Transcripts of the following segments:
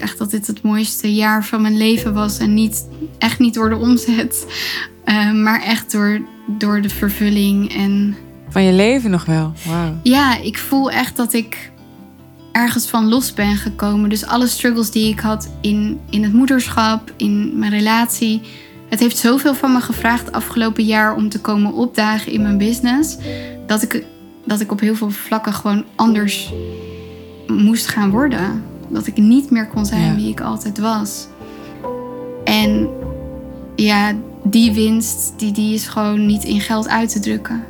echt dat dit het mooiste jaar van mijn leven was. En niet, echt niet door de omzet, eh, maar echt door, door de vervulling. En Van je leven nog wel. Ja, ik voel echt dat ik ergens van los ben gekomen. Dus alle struggles die ik had in, in het moederschap, in mijn relatie. Het heeft zoveel van me gevraagd afgelopen jaar om te komen opdagen in mijn business. Dat ik, dat ik op heel veel vlakken gewoon anders moest gaan worden. Dat ik niet meer kon zijn Ja. wie ik altijd was. En ja, die winst die, die is gewoon niet in geld uit te drukken.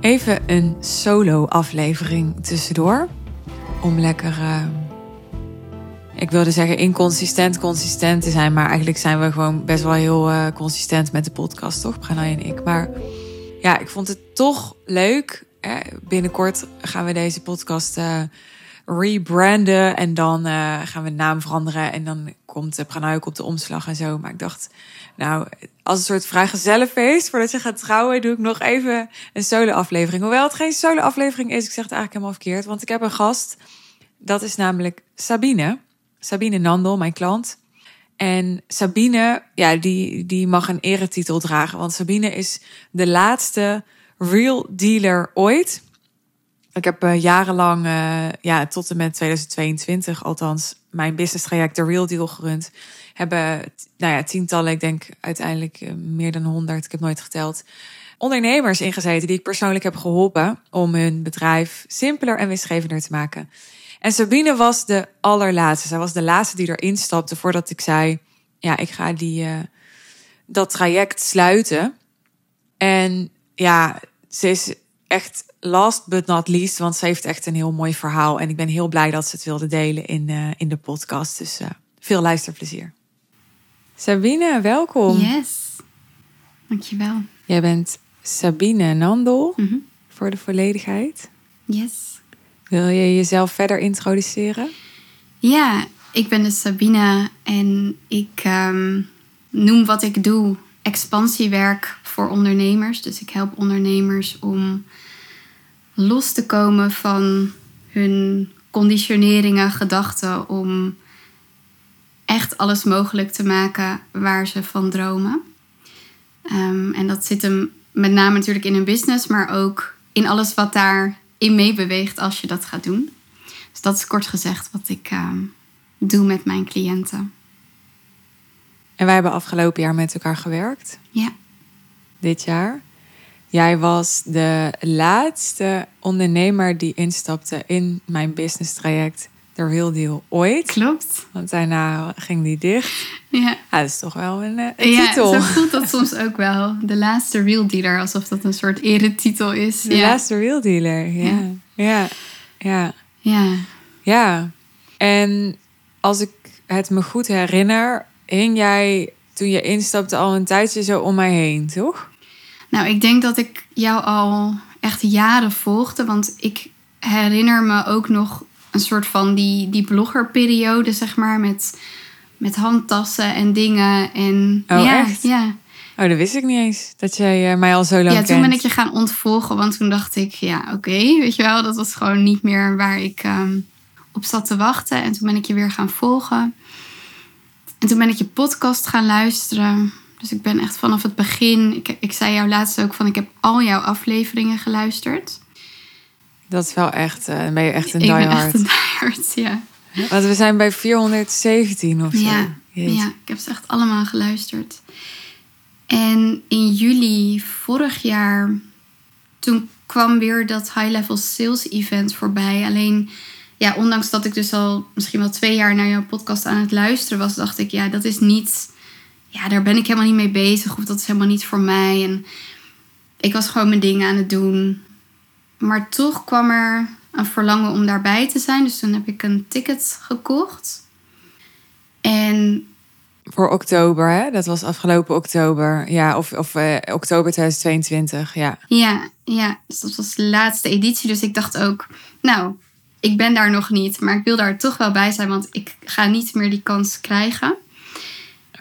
Even een solo-aflevering tussendoor. Om lekker, eh, ik wilde zeggen inconsistent, consistent te zijn. Maar eigenlijk zijn we gewoon best wel heel eh, consistent met de podcast, toch? Pranay en ik. Maar ja, ik vond het toch leuk. Hè? Binnenkort gaan we deze podcast eh, rebranden. En dan gaan we de naam veranderen. En dan komt Pranay ook op de omslag en zo. Maar ik dacht, nou, als een soort vrijgezellenfeest, voordat je gaat trouwen, doe ik nog even een solo-aflevering. Hoewel het geen solo-aflevering is, ik zeg het eigenlijk helemaal verkeerd. Want ik heb een gast, dat is namelijk Sabine. Sabine Nandel, mijn klant. En Sabine, ja, die, die mag een eretitel dragen. Want Sabine is de laatste real dealer ooit. Ik heb eh, jarenlang, eh, ja, tot en met 2022 althans, mijn business traject de Real Deal gerund. Hebben, nou ja, tientallen, ik denk uiteindelijk eh, meer dan 100, ik heb nooit geteld, ondernemers ingezeten die ik persoonlijk heb geholpen om hun bedrijf simpeler en winstgevender te maken. En Sabine was de allerlaatste. Zij was de laatste die erin stapte voordat ik zei, ja, ik ga die, eh, dat traject sluiten. En ja, ze is echt last but not least, want ze heeft echt een heel mooi verhaal. En ik ben heel blij dat ze het wilde delen in, eh, in de podcast. Dus eh, veel luisterplezier. Sabine, welkom. Yes. Dankjewel. Jij bent Sabine Nandel, Mhm. voor de volledigheid. Yes. Wil je jezelf verder introduceren? Ja, ik ben dus Sabine en ik ehm, noem wat ik doe expansiewerk voor ondernemers. Dus ik help ondernemers om los te komen van hun conditioneringen, gedachten, om echt alles mogelijk te maken waar ze van dromen. Ehm, en dat zit hem met name natuurlijk in hun business, maar ook in alles wat daarin meebeweegt als je dat gaat doen. Dus dat is kort gezegd wat ik ehm, doe met mijn cliënten. En wij hebben afgelopen jaar met elkaar gewerkt, Ja, dit jaar. Jij was de laatste ondernemer die instapte in mijn business traject, de Real Deal, ooit. klopt. Want daarna ging die dicht. Ja, Ja, dat is toch wel een, eh, een ja titel. zo voelt dat soms ook wel. De laatste real dealer, alsof dat een soort eretitel is. De ja. laatste real dealer, ja. Ja, ja, ja, ja. En als ik het me goed herinner, hing jij toen je instapte al een tijdje zo om mij heen, toch? Nou, ik denk dat ik jou al echt jaren volgde. Want ik herinner me ook nog een soort van die, die bloggerperiode, zeg maar. Met, met handtassen en dingen. En, Oh, ja, echt? Ja. Oh, dat wist ik niet eens. Dat jij eh, mij al zo lang ja, kent. toen ben ik je gaan ontvolgen. Want toen dacht ik, ja, oké, weet je wel. Dat was gewoon niet meer waar ik ehm, op zat te wachten. En toen ben ik je weer gaan volgen. En toen ben ik je podcast gaan luisteren. Dus ik ben echt vanaf het begin... Ik, ik zei jou laatst ook van... Ik heb al jouw afleveringen geluisterd. Dat is wel echt, dan ben je echt een ik ben diehard. echt een diehard, ja. Want we zijn bij 417 of zo. Ja, Jeetje. ja, ik heb ze echt allemaal geluisterd. En in juli vorig jaar, toen kwam weer dat high-level sales event voorbij. Alleen, ja, ondanks dat ik dus al misschien wel twee jaar naar jouw podcast aan het luisteren was, dacht ik, ja, dat is niet, ja, daar ben ik helemaal niet mee bezig of dat is helemaal niet voor mij. En ik was gewoon mijn dingen aan het doen. Maar toch kwam er een verlangen om daarbij te zijn. Dus toen heb ik een ticket gekocht. En Voor oktober, hè? Dat was afgelopen oktober. Ja, of, of eh, oktober 2022, ja. Ja, ja, dus dat was de laatste editie. Dus ik dacht ook, nou, ik ben daar nog niet, maar ik wil daar toch wel bij zijn, want ik ga niet meer die kans krijgen.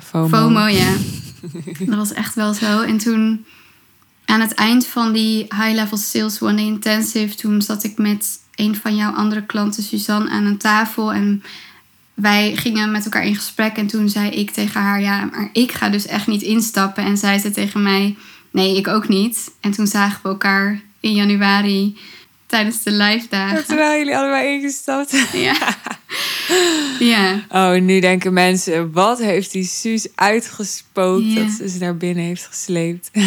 FOMO. FOMO, ja. dat was echt wel zo. En toen aan het eind van die High Level Sales One Day Intensive, toen zat ik met een van jouw andere klanten, Suzanne, aan een tafel. En wij gingen met elkaar in gesprek. En toen zei ik tegen haar: Ja, maar ik ga dus echt niet instappen. En zij zei tegen mij: Nee, ik ook niet. En toen zagen we elkaar in januari tijdens de live dagen. Toen waren jullie allebei ingestapt. Ja. ja. Oh, nu denken mensen, wat heeft die Suus uitgespookt Ja. dat ze ze naar binnen heeft gesleept.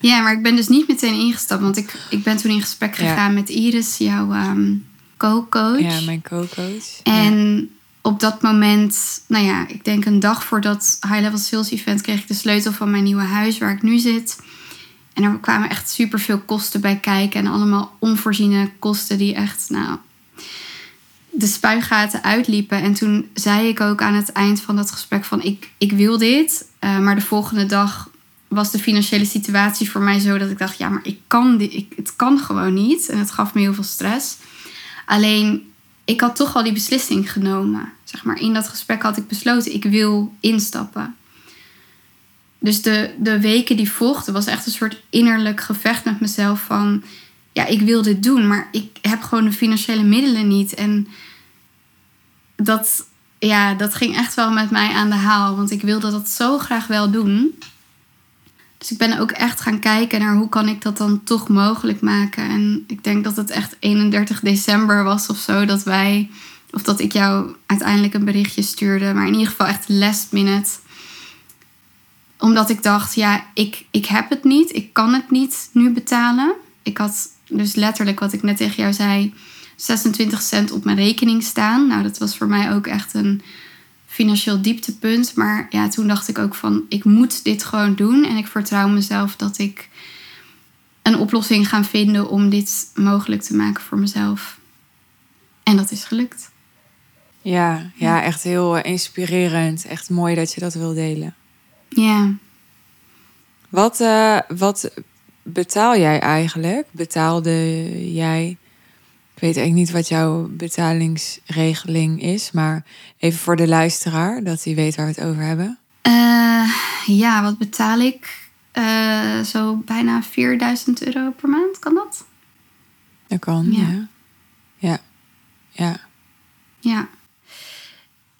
Ja, maar ik ben dus niet meteen ingestapt. Want ik, ik ben toen in gesprek Ja. gegaan met Iris, jouw ehm, co-coach. Ja, mijn co-coach. En op dat moment, nou ja, ik denk een dag voor dat High Level Sales Event kreeg ik de sleutel van mijn nieuwe huis waar ik nu zit. En er kwamen echt superveel kosten bij kijken. En allemaal onvoorziene kosten die echt, nou, de spuigaten uitliepen. En toen zei ik ook aan het eind van dat gesprek van ik, ik wil dit. Eh, maar de volgende dag was de financiële situatie voor mij zo dat ik dacht, ja, maar ik kan dit, ik, het kan gewoon niet. En het gaf me heel veel stress. Alleen, ik had toch al die beslissing genomen. Zeg maar, in dat gesprek had ik besloten, ik wil instappen. Dus de, de weken die volgden was echt een soort innerlijk gevecht met mezelf van... Ja, ik wil dit doen, maar ik heb gewoon de financiële middelen niet. En dat, ja, dat ging echt wel met mij aan de haal. Want ik wilde dat zo graag wel doen. Dus ik ben ook echt gaan kijken naar hoe kan ik dat dan toch mogelijk maken. En ik denk dat het echt 31 december was of zo dat wij... Of dat ik jou uiteindelijk een berichtje stuurde. Maar in ieder geval echt last minute omdat ik dacht, ja, ik, ik heb het niet. Ik kan het niet nu betalen. Ik had dus letterlijk, wat ik net tegen jou zei, 26 cent op mijn rekening staan. Nou, dat was voor mij ook echt een financieel dieptepunt. Maar ja, toen dacht ik ook van, ik moet dit gewoon doen. En ik vertrouw mezelf dat ik een oplossing ga vinden om dit mogelijk te maken voor mezelf. En dat is gelukt. Ja, ja, echt heel eh, inspirerend. Echt mooi dat je dat wil delen. Ja. Wat, eh, wat betaal jij eigenlijk? Betaalde jij? Ik weet eigenlijk niet wat jouw betalingsregeling is, maar even voor de luisteraar, dat hij weet waar we het over hebben. Eh, ja, wat betaal ik? Eh, zo bijna 4000 euro per maand, kan dat? Dat kan, Ja. ja. Ja, ja. Ja.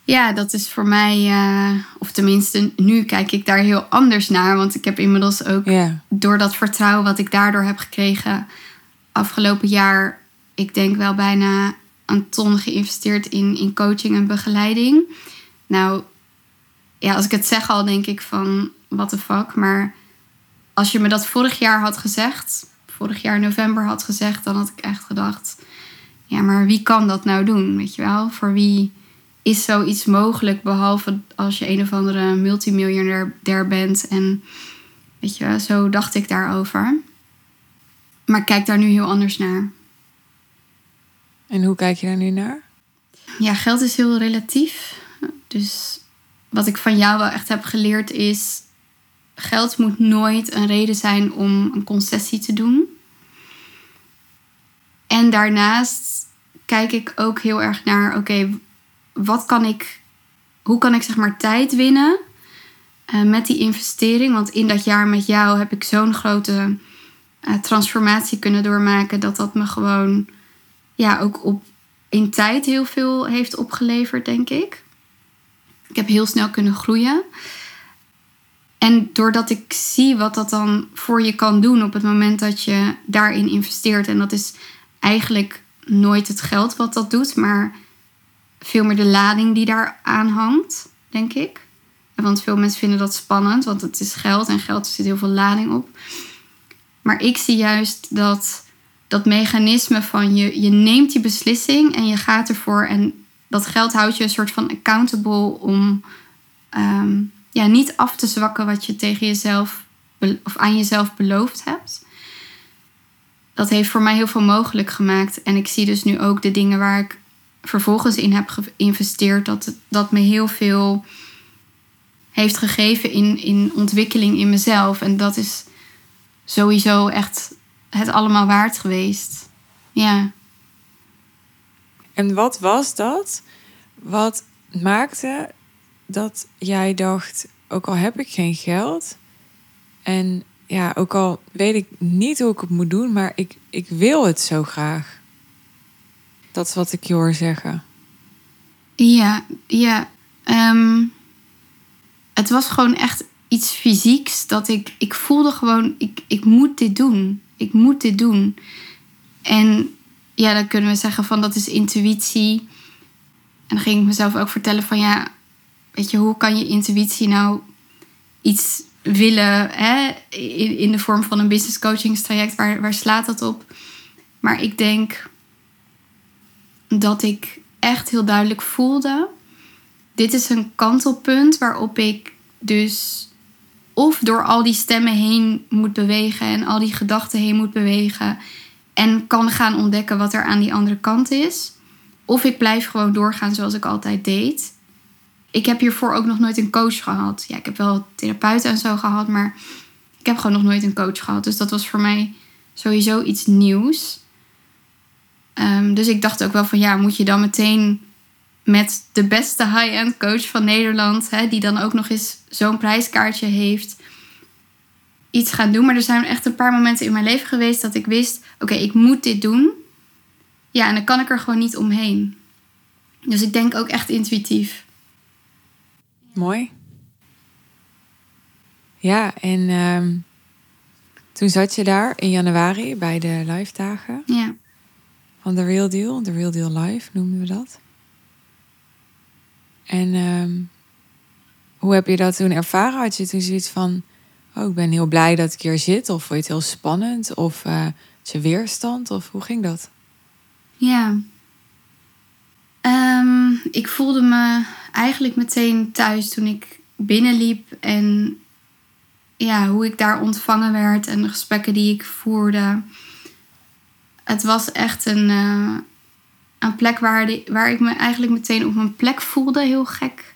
Ja, dat is voor mij, eh, of tenminste, nu kijk ik daar heel anders naar. Want ik heb inmiddels ook door dat vertrouwen wat ik daardoor heb gekregen afgelopen jaar, ik denk wel bijna een ton geïnvesteerd in, in coaching en begeleiding. Nou, ja, als ik het zeg al, denk ik van, what the fuck. Maar als je me dat vorig jaar had gezegd, vorig jaar november had gezegd, dan had ik echt gedacht, ja, maar wie kan dat nou doen, weet je wel? Voor wie is zoiets mogelijk, behalve als je een of andere multimiljonair der bent en Weet je, zo dacht ik daarover. Maar ik kijk daar nu heel anders naar. En hoe kijk je daar nu naar? Ja, geld is heel relatief. Dus wat ik van jou wel echt heb geleerd is... geld moet nooit een reden zijn om een concessie te doen. En daarnaast kijk ik ook heel erg naar... oké, wat kan ik... hoe kan ik zeg maar tijd winnen... eh, met die investering? Want in dat jaar met jou heb ik zo'n grote eh, transformatie kunnen doormaken... dat dat me gewoon ja, ook op, in tijd heel veel heeft opgeleverd, denk ik. Ik heb heel snel kunnen groeien. En doordat ik zie wat dat dan voor je kan doen op het moment dat je daarin investeert. En dat is eigenlijk nooit het geld wat dat doet, maar veel meer de lading die daar aan hangt, denk ik. Want veel mensen vinden dat spannend, want het is geld en geld zit heel veel lading op. Maar ik zie juist dat dat mechanisme van je, je neemt die beslissing en je gaat ervoor. En dat geld houdt je een soort van accountable om ehm, ja, niet af te zwakken wat je tegen jezelf of aan jezelf beloofd hebt. Dat heeft voor mij heel veel mogelijk gemaakt. En ik zie dus nu ook de dingen waar ik vervolgens in heb geïnvesteerd, dat, dat me heel veel heeft gegeven in, in ontwikkeling in mezelf. En dat is sowieso echt het allemaal waard geweest. Ja. En wat was dat? Wat maakte dat jij dacht, ook al heb ik geen geld en ja, ook al weet ik niet hoe ik het moet doen, maar ik, ik wil het zo graag. Dat is wat ik je hoor zeggen. Ja, ja. ehm, het was gewoon echt iets fysieks dat ik, ik voelde gewoon, ik, ik moet dit doen. Ik moet dit doen. En ja, dan kunnen we zeggen van dat is intuïtie. En dan ging ik mezelf ook vertellen van ja, weet je, hoe kan je intuïtie nou iets willen hè, in, in de vorm van een business coachingstraject, waar, waar slaat dat op? Maar ik denk dat ik echt heel duidelijk voelde, dit is een kantelpunt waarop ik dus of door al die stemmen heen moet bewegen en al die gedachten heen moet bewegen en kan gaan ontdekken wat er aan die andere kant is. Of ik blijf gewoon doorgaan zoals ik altijd deed. Ik heb hiervoor ook nog nooit een coach gehad. Ja, ik heb wel therapeuten en zo gehad, maar ik heb gewoon nog nooit een coach gehad. Dus dat was voor mij sowieso iets nieuws. Ehm, dus ik dacht ook wel van ja, moet je dan meteen met de beste high-end coach van Nederland, hè, die dan ook nog eens zo'n prijskaartje heeft, iets gaan doen. Maar er zijn echt een paar momenten in mijn leven geweest dat ik wist: oké, ik moet dit doen. Ja, en dan kan ik er gewoon niet omheen. Dus ik denk ook echt intuïtief. Mooi. Ja, en ehm, toen zat je daar in januari bij de live dagen Ja. Van The Real Deal. The Real Deal Live noemen we dat. En ehm, hoe heb je dat toen ervaren? Had je toen zoiets van, oh, ik ben heel blij dat ik hier zit? Of vond je het heel spannend? Of had je weerstand? Of hoe ging dat? Ja. Ehm, ik voelde me eigenlijk meteen thuis toen ik binnenliep en ja, hoe ik daar ontvangen werd en de gesprekken die ik voerde. Het was echt een, eh, een plek waar, de, waar ik me eigenlijk meteen op mijn plek voelde, heel gek.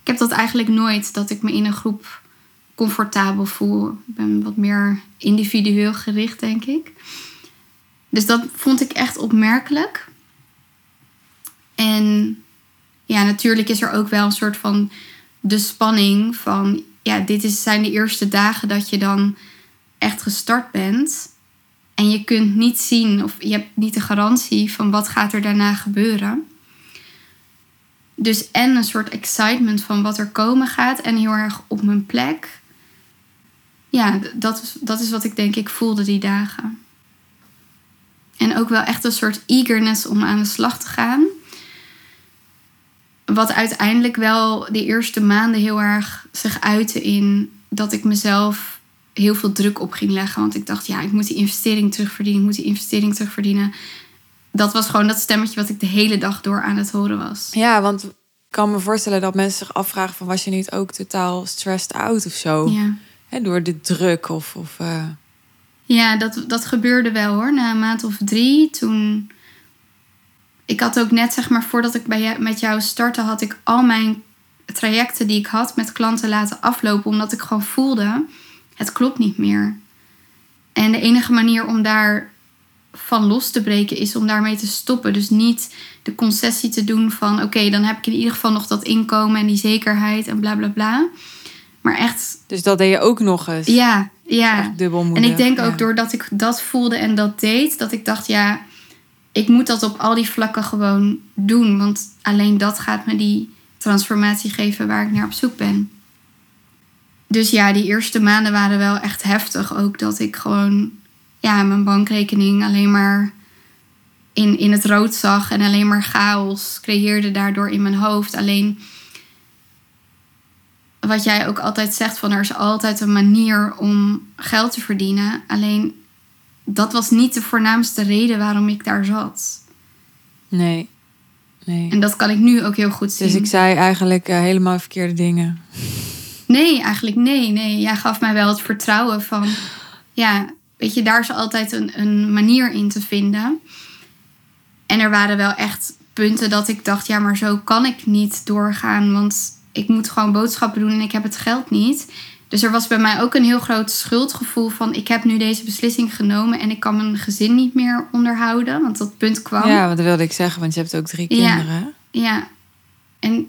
Ik heb dat eigenlijk nooit, dat ik me in een groep comfortabel voel. Ik ben wat meer individueel gericht, denk ik. Dus dat vond ik echt opmerkelijk. En ja, natuurlijk is er ook wel een soort van de spanning van... Ja, dit is, zijn de eerste dagen dat je dan echt gestart bent. En je kunt niet zien, of je hebt niet de garantie van wat gaat er daarna gebeuren. Dus en een soort excitement van wat er komen gaat en heel erg op mijn plek. Ja, dat is, dat is wat ik denk ik voelde die dagen. En ook wel echt een soort eagerness om aan de slag te gaan. Wat uiteindelijk wel de eerste maanden heel erg zich uitte in dat ik mezelf heel veel druk op ging leggen. Want ik dacht, ja, ik moet die investering terugverdienen, ik moet die investering terugverdienen. Dat was gewoon dat stemmetje wat ik de hele dag door aan het horen was. Ja, want ik kan me voorstellen dat mensen zich afvragen van... was je niet ook totaal stressed out of zo? Ja. Door de druk of... of eh, Ja, dat, dat gebeurde wel hoor. Na een maand of drie, toen... Ik had ook net, zeg maar, voordat ik bij jou, met jou startte... had ik al mijn trajecten die ik had met klanten laten aflopen... omdat ik gewoon voelde, het klopt niet meer. En de enige manier om daar van los te breken is om daarmee te stoppen. Dus niet de concessie te doen van... oké, dan heb ik in ieder geval nog dat inkomen en die zekerheid en bla bla bla. Maar echt, Dus dat deed je ook nog eens. ja, ja. En ik denk ook Ja. doordat ik dat voelde en dat deed, dat ik dacht, ja, ik moet dat op al die vlakken gewoon doen. Want alleen dat gaat me die transformatie geven waar ik naar op zoek ben. Dus ja, die eerste maanden waren wel echt heftig. Ook dat ik gewoon, ja, mijn bankrekening alleen maar in, in het rood zag en alleen maar chaos creëerde daardoor in mijn hoofd. Alleen wat jij ook altijd zegt van er is altijd een manier om geld te verdienen. Alleen dat was niet de voornaamste reden waarom ik daar zat. Nee. Nee. En dat kan ik nu ook heel goed zien. Dus ik zei eigenlijk eh, helemaal verkeerde dingen. Nee, eigenlijk nee. Nee, jij gaf mij wel het vertrouwen van... Ja, weet je, daar is altijd een, een manier in te vinden. En er waren wel echt punten dat ik dacht... Ja, maar zo kan ik niet doorgaan. Want ik moet gewoon boodschappen doen en ik heb het geld niet. Dus er was bij mij ook een heel groot schuldgevoel van ik heb nu deze beslissing genomen en ik kan mijn gezin niet meer onderhouden, want dat punt kwam. Ja, dat wilde ik zeggen, want je hebt ook drie Ja. kinderen. Ja. En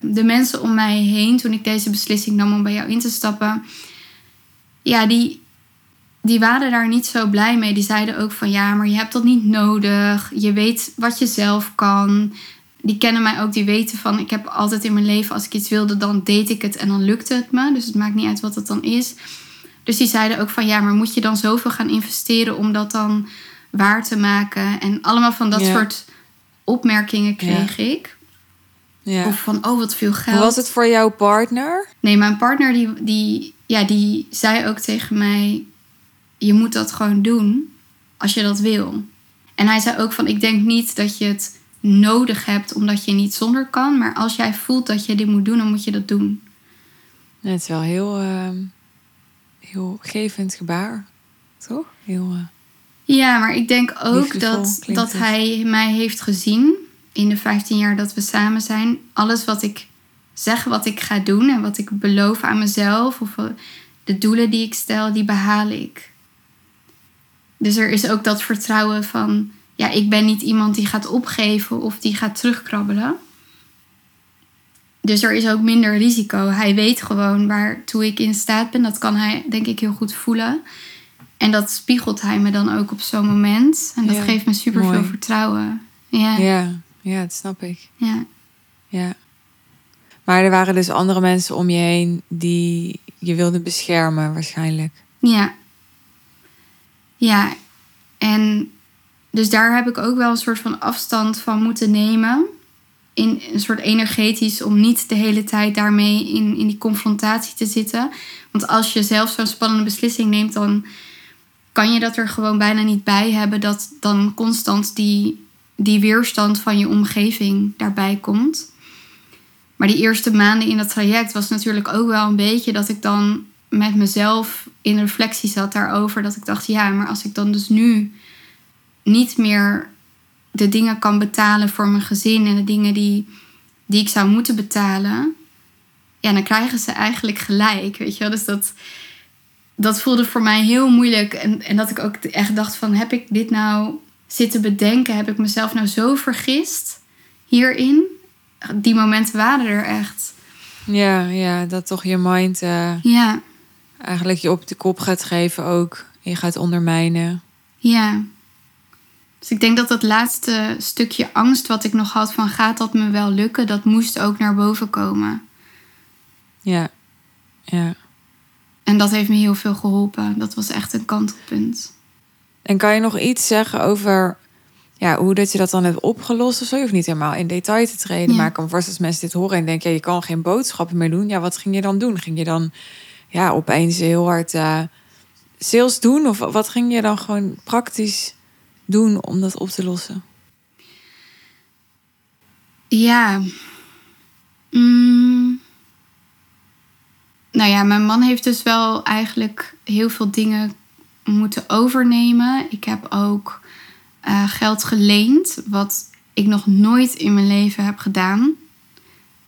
de mensen om mij heen, toen ik deze beslissing nam om bij jou in te stappen, ja, die, die waren daar niet zo blij mee. Die zeiden ook van ja, maar je hebt dat niet nodig. Je weet wat je zelf kan. Die kennen mij ook, die weten van ik heb altijd in mijn leven, als ik iets wilde, dan deed ik het en dan lukte het me. Dus het maakt niet uit wat het dan is. Dus die zeiden ook van ja, maar moet je dan zoveel gaan investeren om dat dan waar te maken? En allemaal van dat Ja. soort opmerkingen kreeg ik. Ja. Of van, oh, wat veel geld. Hoe was het voor jouw partner? Nee, mijn partner die, die, ja, die zei ook tegen mij... je moet dat gewoon doen als je dat wil. En hij zei ook van, ik denk niet dat je het nodig hebt... omdat je niet zonder kan. Maar als jij voelt dat je dit moet doen, dan moet je dat doen. Ja, het is wel heel, ehm, heel gevend gebaar, toch? Heel, eh, Ja, maar ik denk ook Liefdevol dat, dat het. hij mij heeft gezien... in de 15 jaar dat we samen zijn. Alles wat ik zeg, wat ik ga doen... en wat ik beloof aan mezelf... of de doelen die ik stel, die behaal ik. Dus er is ook dat vertrouwen van... ja, ik ben niet iemand die gaat opgeven of die gaat terugkrabbelen. Dus er is ook minder risico. Hij weet gewoon waartoe ik in staat ben. Dat kan hij, denk ik, heel goed voelen. En dat spiegelt hij me dan ook op zo'n moment. En dat Ja, geeft me super veel vertrouwen. Ja, ja. Ja, dat snap ik. ja. Ja. Maar er waren dus andere mensen om je heen die je wilden beschermen, waarschijnlijk. Ja. Ja. En dus daar heb ik ook wel een soort van afstand van moeten nemen. In een soort energetisch om niet de hele tijd daarmee in, in die confrontatie te zitten. Want als je zelf zo'n spannende beslissing neemt, dan kan je dat er gewoon bijna niet bij hebben. Dat dan constant die, die weerstand van je omgeving daarbij komt. Maar die eerste maanden in dat traject was natuurlijk ook wel een beetje dat ik dan met mezelf in reflectie zat daarover. Dat ik dacht, ja, maar als ik dan dus nu niet meer de dingen kan betalen voor mijn gezin en de dingen die, die ik zou moeten betalen, ja, dan krijgen ze eigenlijk gelijk, weet je wel. Dus dat, dat voelde voor mij heel moeilijk. En, en dat ik ook echt dacht van, heb ik dit nou zitten bedenken? Heb ik mezelf nou zo vergist hierin? Die momenten waren er echt. Ja, ja, dat toch je mind eh, Ja, eigenlijk je op de kop gaat geven ook. Je gaat ondermijnen. ja. Dus ik denk dat dat laatste stukje angst wat ik nog had van gaat dat me wel lukken, dat moest ook naar boven komen. Ja, ja. En dat heeft me heel veel geholpen. Dat was echt een kantelpunt. En kan je nog iets zeggen over ja, hoe dat je dat dan hebt opgelost of zo? Je hoeft niet helemaal in detail te treden. Ja. Maar ik kan als mensen dit horen en denken... Ja, je kan geen boodschappen meer doen. Ja, wat ging je dan doen? Ging je dan ja, opeens heel hard eh, sales doen? Of wat ging je dan gewoon praktisch doen om dat op te lossen? Ja. Mm. Nou ja, mijn man heeft dus wel eigenlijk heel veel dingen moeten overnemen. Ik heb ook eh, geld geleend, wat ik nog nooit in mijn leven heb gedaan.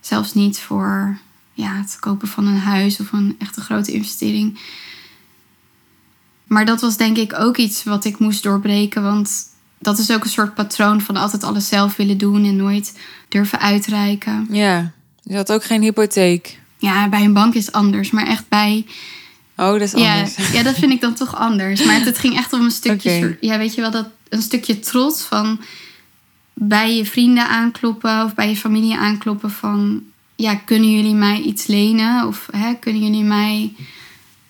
Zelfs niet voor ja, het kopen van een huis of een echte grote investering. Maar dat was denk ik ook iets wat ik moest doorbreken. Want dat is ook een soort patroon van altijd alles zelf willen doen en nooit durven uitreiken. Ja, je had ook geen hypotheek. Ja, bij een bank is het anders, maar echt bij. Oh, dat is Ja, anders. ja, dat vind ik dan toch anders. Maar het, het ging echt om een stukje. Ja, weet je wel, dat een stukje trots van bij je vrienden aankloppen of bij je familie aankloppen van ja, kunnen jullie mij iets lenen? Of hè, kunnen jullie mij.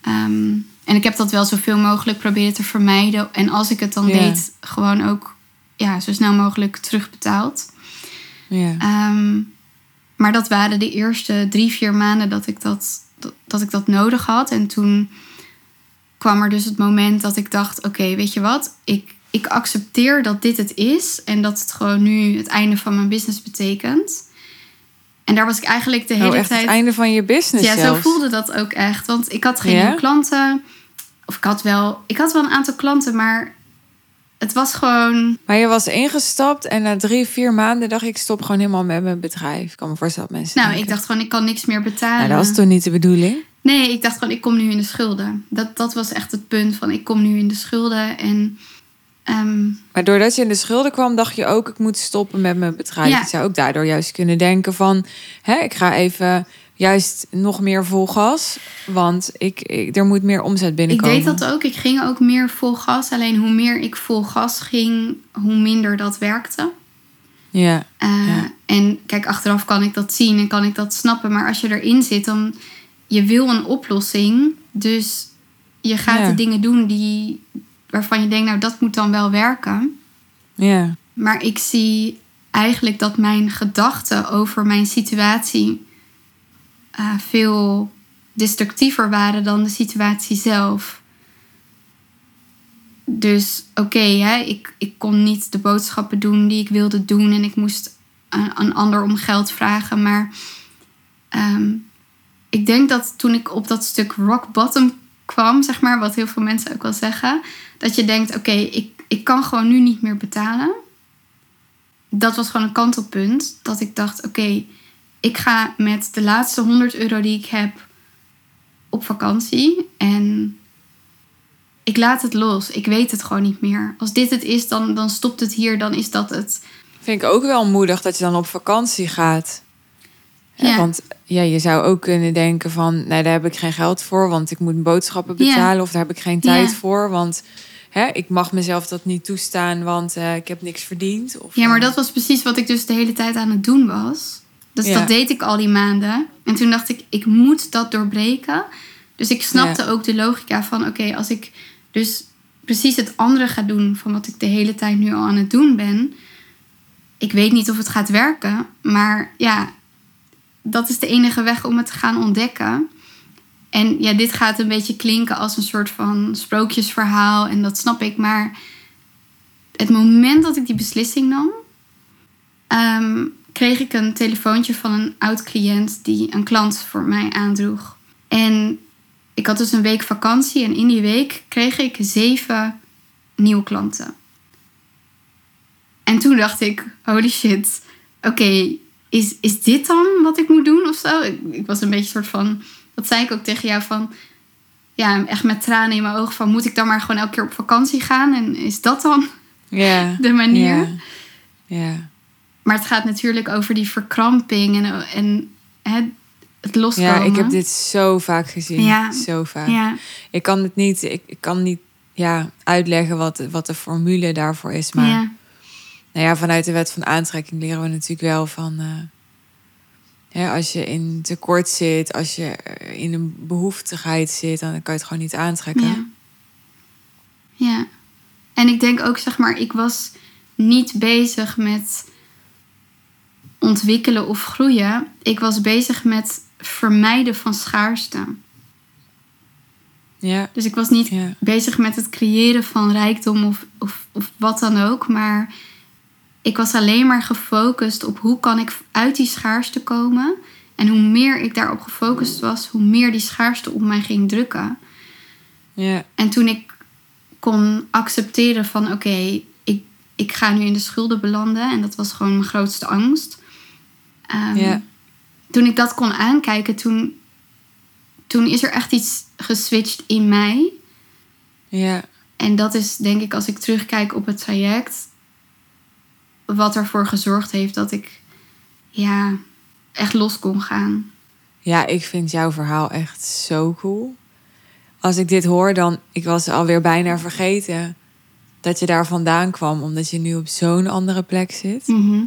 ehm, en ik heb dat wel zoveel mogelijk proberen te vermijden. En als ik het dan deed, gewoon ook ja, zo snel mogelijk terugbetaald. Ja. Ehm, maar dat waren de eerste drie, vier maanden dat ik dat, dat, ik dat nodig had. En toen kwam er dus het moment dat ik dacht: oké, weet je wat? Ik, ik accepteer dat dit het is. En dat het gewoon nu het einde van mijn business betekent. En daar was ik eigenlijk de hele Oh, echt tijd. het einde van je business Ja, zo voelde dat ook echt. Want ik had geen klanten. Of ik had wel, ik had wel een aantal klanten, maar het was gewoon. Maar je was ingestapt en na drie, vier maanden dacht ik... stop gewoon helemaal met mijn bedrijf. Ik kan me voorstellen dat mensen Nou, ik dacht gewoon, ik kan niks meer betalen. Nou, dat was toen niet de bedoeling. Nee, ik dacht gewoon, ik kom nu in de schulden. Dat, dat was echt het punt van, ik kom nu in de schulden. En, ehm, Maar doordat je in de schulden kwam, dacht je ook, ik moet stoppen met mijn bedrijf. Ja. Je zou ook daardoor juist kunnen denken van, hè, ik ga even juist nog meer vol gas, want ik, ik, er moet meer omzet ik binnenkomen. deed dat ook. Ik ging ook meer vol gas. Alleen hoe meer ik vol gas ging, hoe minder dat werkte. Ja, Uh, Ja. En kijk, achteraf kan ik dat zien en kan ik dat snappen. Maar als je erin zit, dan je wil een oplossing. Dus je gaat Ja. de dingen doen die, waarvan je denkt, nou dat moet dan wel werken. ja, Maar ik zie eigenlijk dat mijn gedachten over mijn situatie eh, veel destructiever waren dan de situatie zelf. Dus oké, ik, ik kon niet de boodschappen doen die ik wilde doen en ik moest een, een ander om geld vragen. Maar ehm, ik denk dat toen ik op dat stuk rock bottom kwam, zeg maar, wat heel veel mensen ook wel zeggen, dat je denkt: oké, ik, ik kan gewoon nu niet meer betalen dat was gewoon een kantelpunt. Dat ik dacht, oké, ik ga met de laatste 100 euro die ik heb op vakantie. En ik laat het los. Ik weet het gewoon niet meer. Als dit het is, dan, dan stopt het hier. Dan is dat het. vind ik ook wel moedig dat je dan op vakantie gaat. Ja. Want ja, je zou ook kunnen denken van, nee, daar heb ik geen geld voor, want ik moet boodschappen Ja. betalen of daar heb ik geen tijd voor, want hè, ik mag mezelf dat niet toestaan, want eh, ik heb niks verdiend. Of, Ja, maar eh, dat was precies wat ik dus de hele tijd aan het doen was. Dus Ja. dat deed ik al die maanden. En toen dacht ik, ik moet dat doorbreken. Dus ik snapte Ja. ook de logica van, oké, als ik dus precies het andere ga doen van wat ik de hele tijd nu al aan het doen ben. Ik weet niet of het gaat werken, maar ja, dat is de enige weg om het te gaan ontdekken. En ja, dit gaat een beetje klinken als een soort van sprookjesverhaal en dat snap ik, maar het moment dat ik die beslissing nam, ehm, kreeg ik een telefoontje van een oud cliënt die een klant voor mij aandroeg. En ik had dus een week vakantie en in die week kreeg ik zeven nieuwe klanten. En toen dacht ik, holy shit, oké, is, is dit dan wat ik moet doen of zo? Ik, ik was een beetje soort van, dat zei ik ook tegen jou van, ja, echt met tranen in mijn ogen van, moet ik dan maar gewoon elke keer op vakantie gaan? En is dat dan de manier? Ja. ja. Maar het gaat natuurlijk over die verkramping en, en hè, het loskomen. Ja, ik heb dit zo vaak gezien. Ja. Zo vaak. Ja, Ik kan het niet, ik, ik kan niet ja, uitleggen wat, wat de formule daarvoor is. Maar ja, nou ja, vanuit de wet van aantrekking leren we natuurlijk wel van. hè, als je in tekort zit, als je eh, in een behoeftigheid zit, dan kan je het gewoon niet aantrekken. ja. Ja. En ik denk ook, zeg maar, ik was niet bezig met ontwikkelen of groeien. Ik was bezig met vermijden van schaarste. Ja, Dus ik was niet ja, bezig met het creëren van rijkdom of, of, of wat dan ook. Maar ik was alleen maar gefocust op hoe kan ik uit die schaarste komen. En hoe meer ik daarop gefocust was, hoe meer die schaarste op mij ging drukken. ja, En toen ik kon accepteren van oké, ik, ik ga nu in de schulden belanden. En dat was gewoon mijn grootste angst. Ja. Toen ik dat kon aankijken, toen, toen is er echt iets geswitcht in mij. ja, En dat is denk ik als ik terugkijk op het traject, wat ervoor gezorgd heeft dat ik ja, echt los kon gaan. ja. Ik vind jouw verhaal echt zo cool. Als ik dit hoor, dan ik was alweer bijna vergeten dat je daar vandaan kwam, omdat je nu op zo'n andere plek zit. Mhm.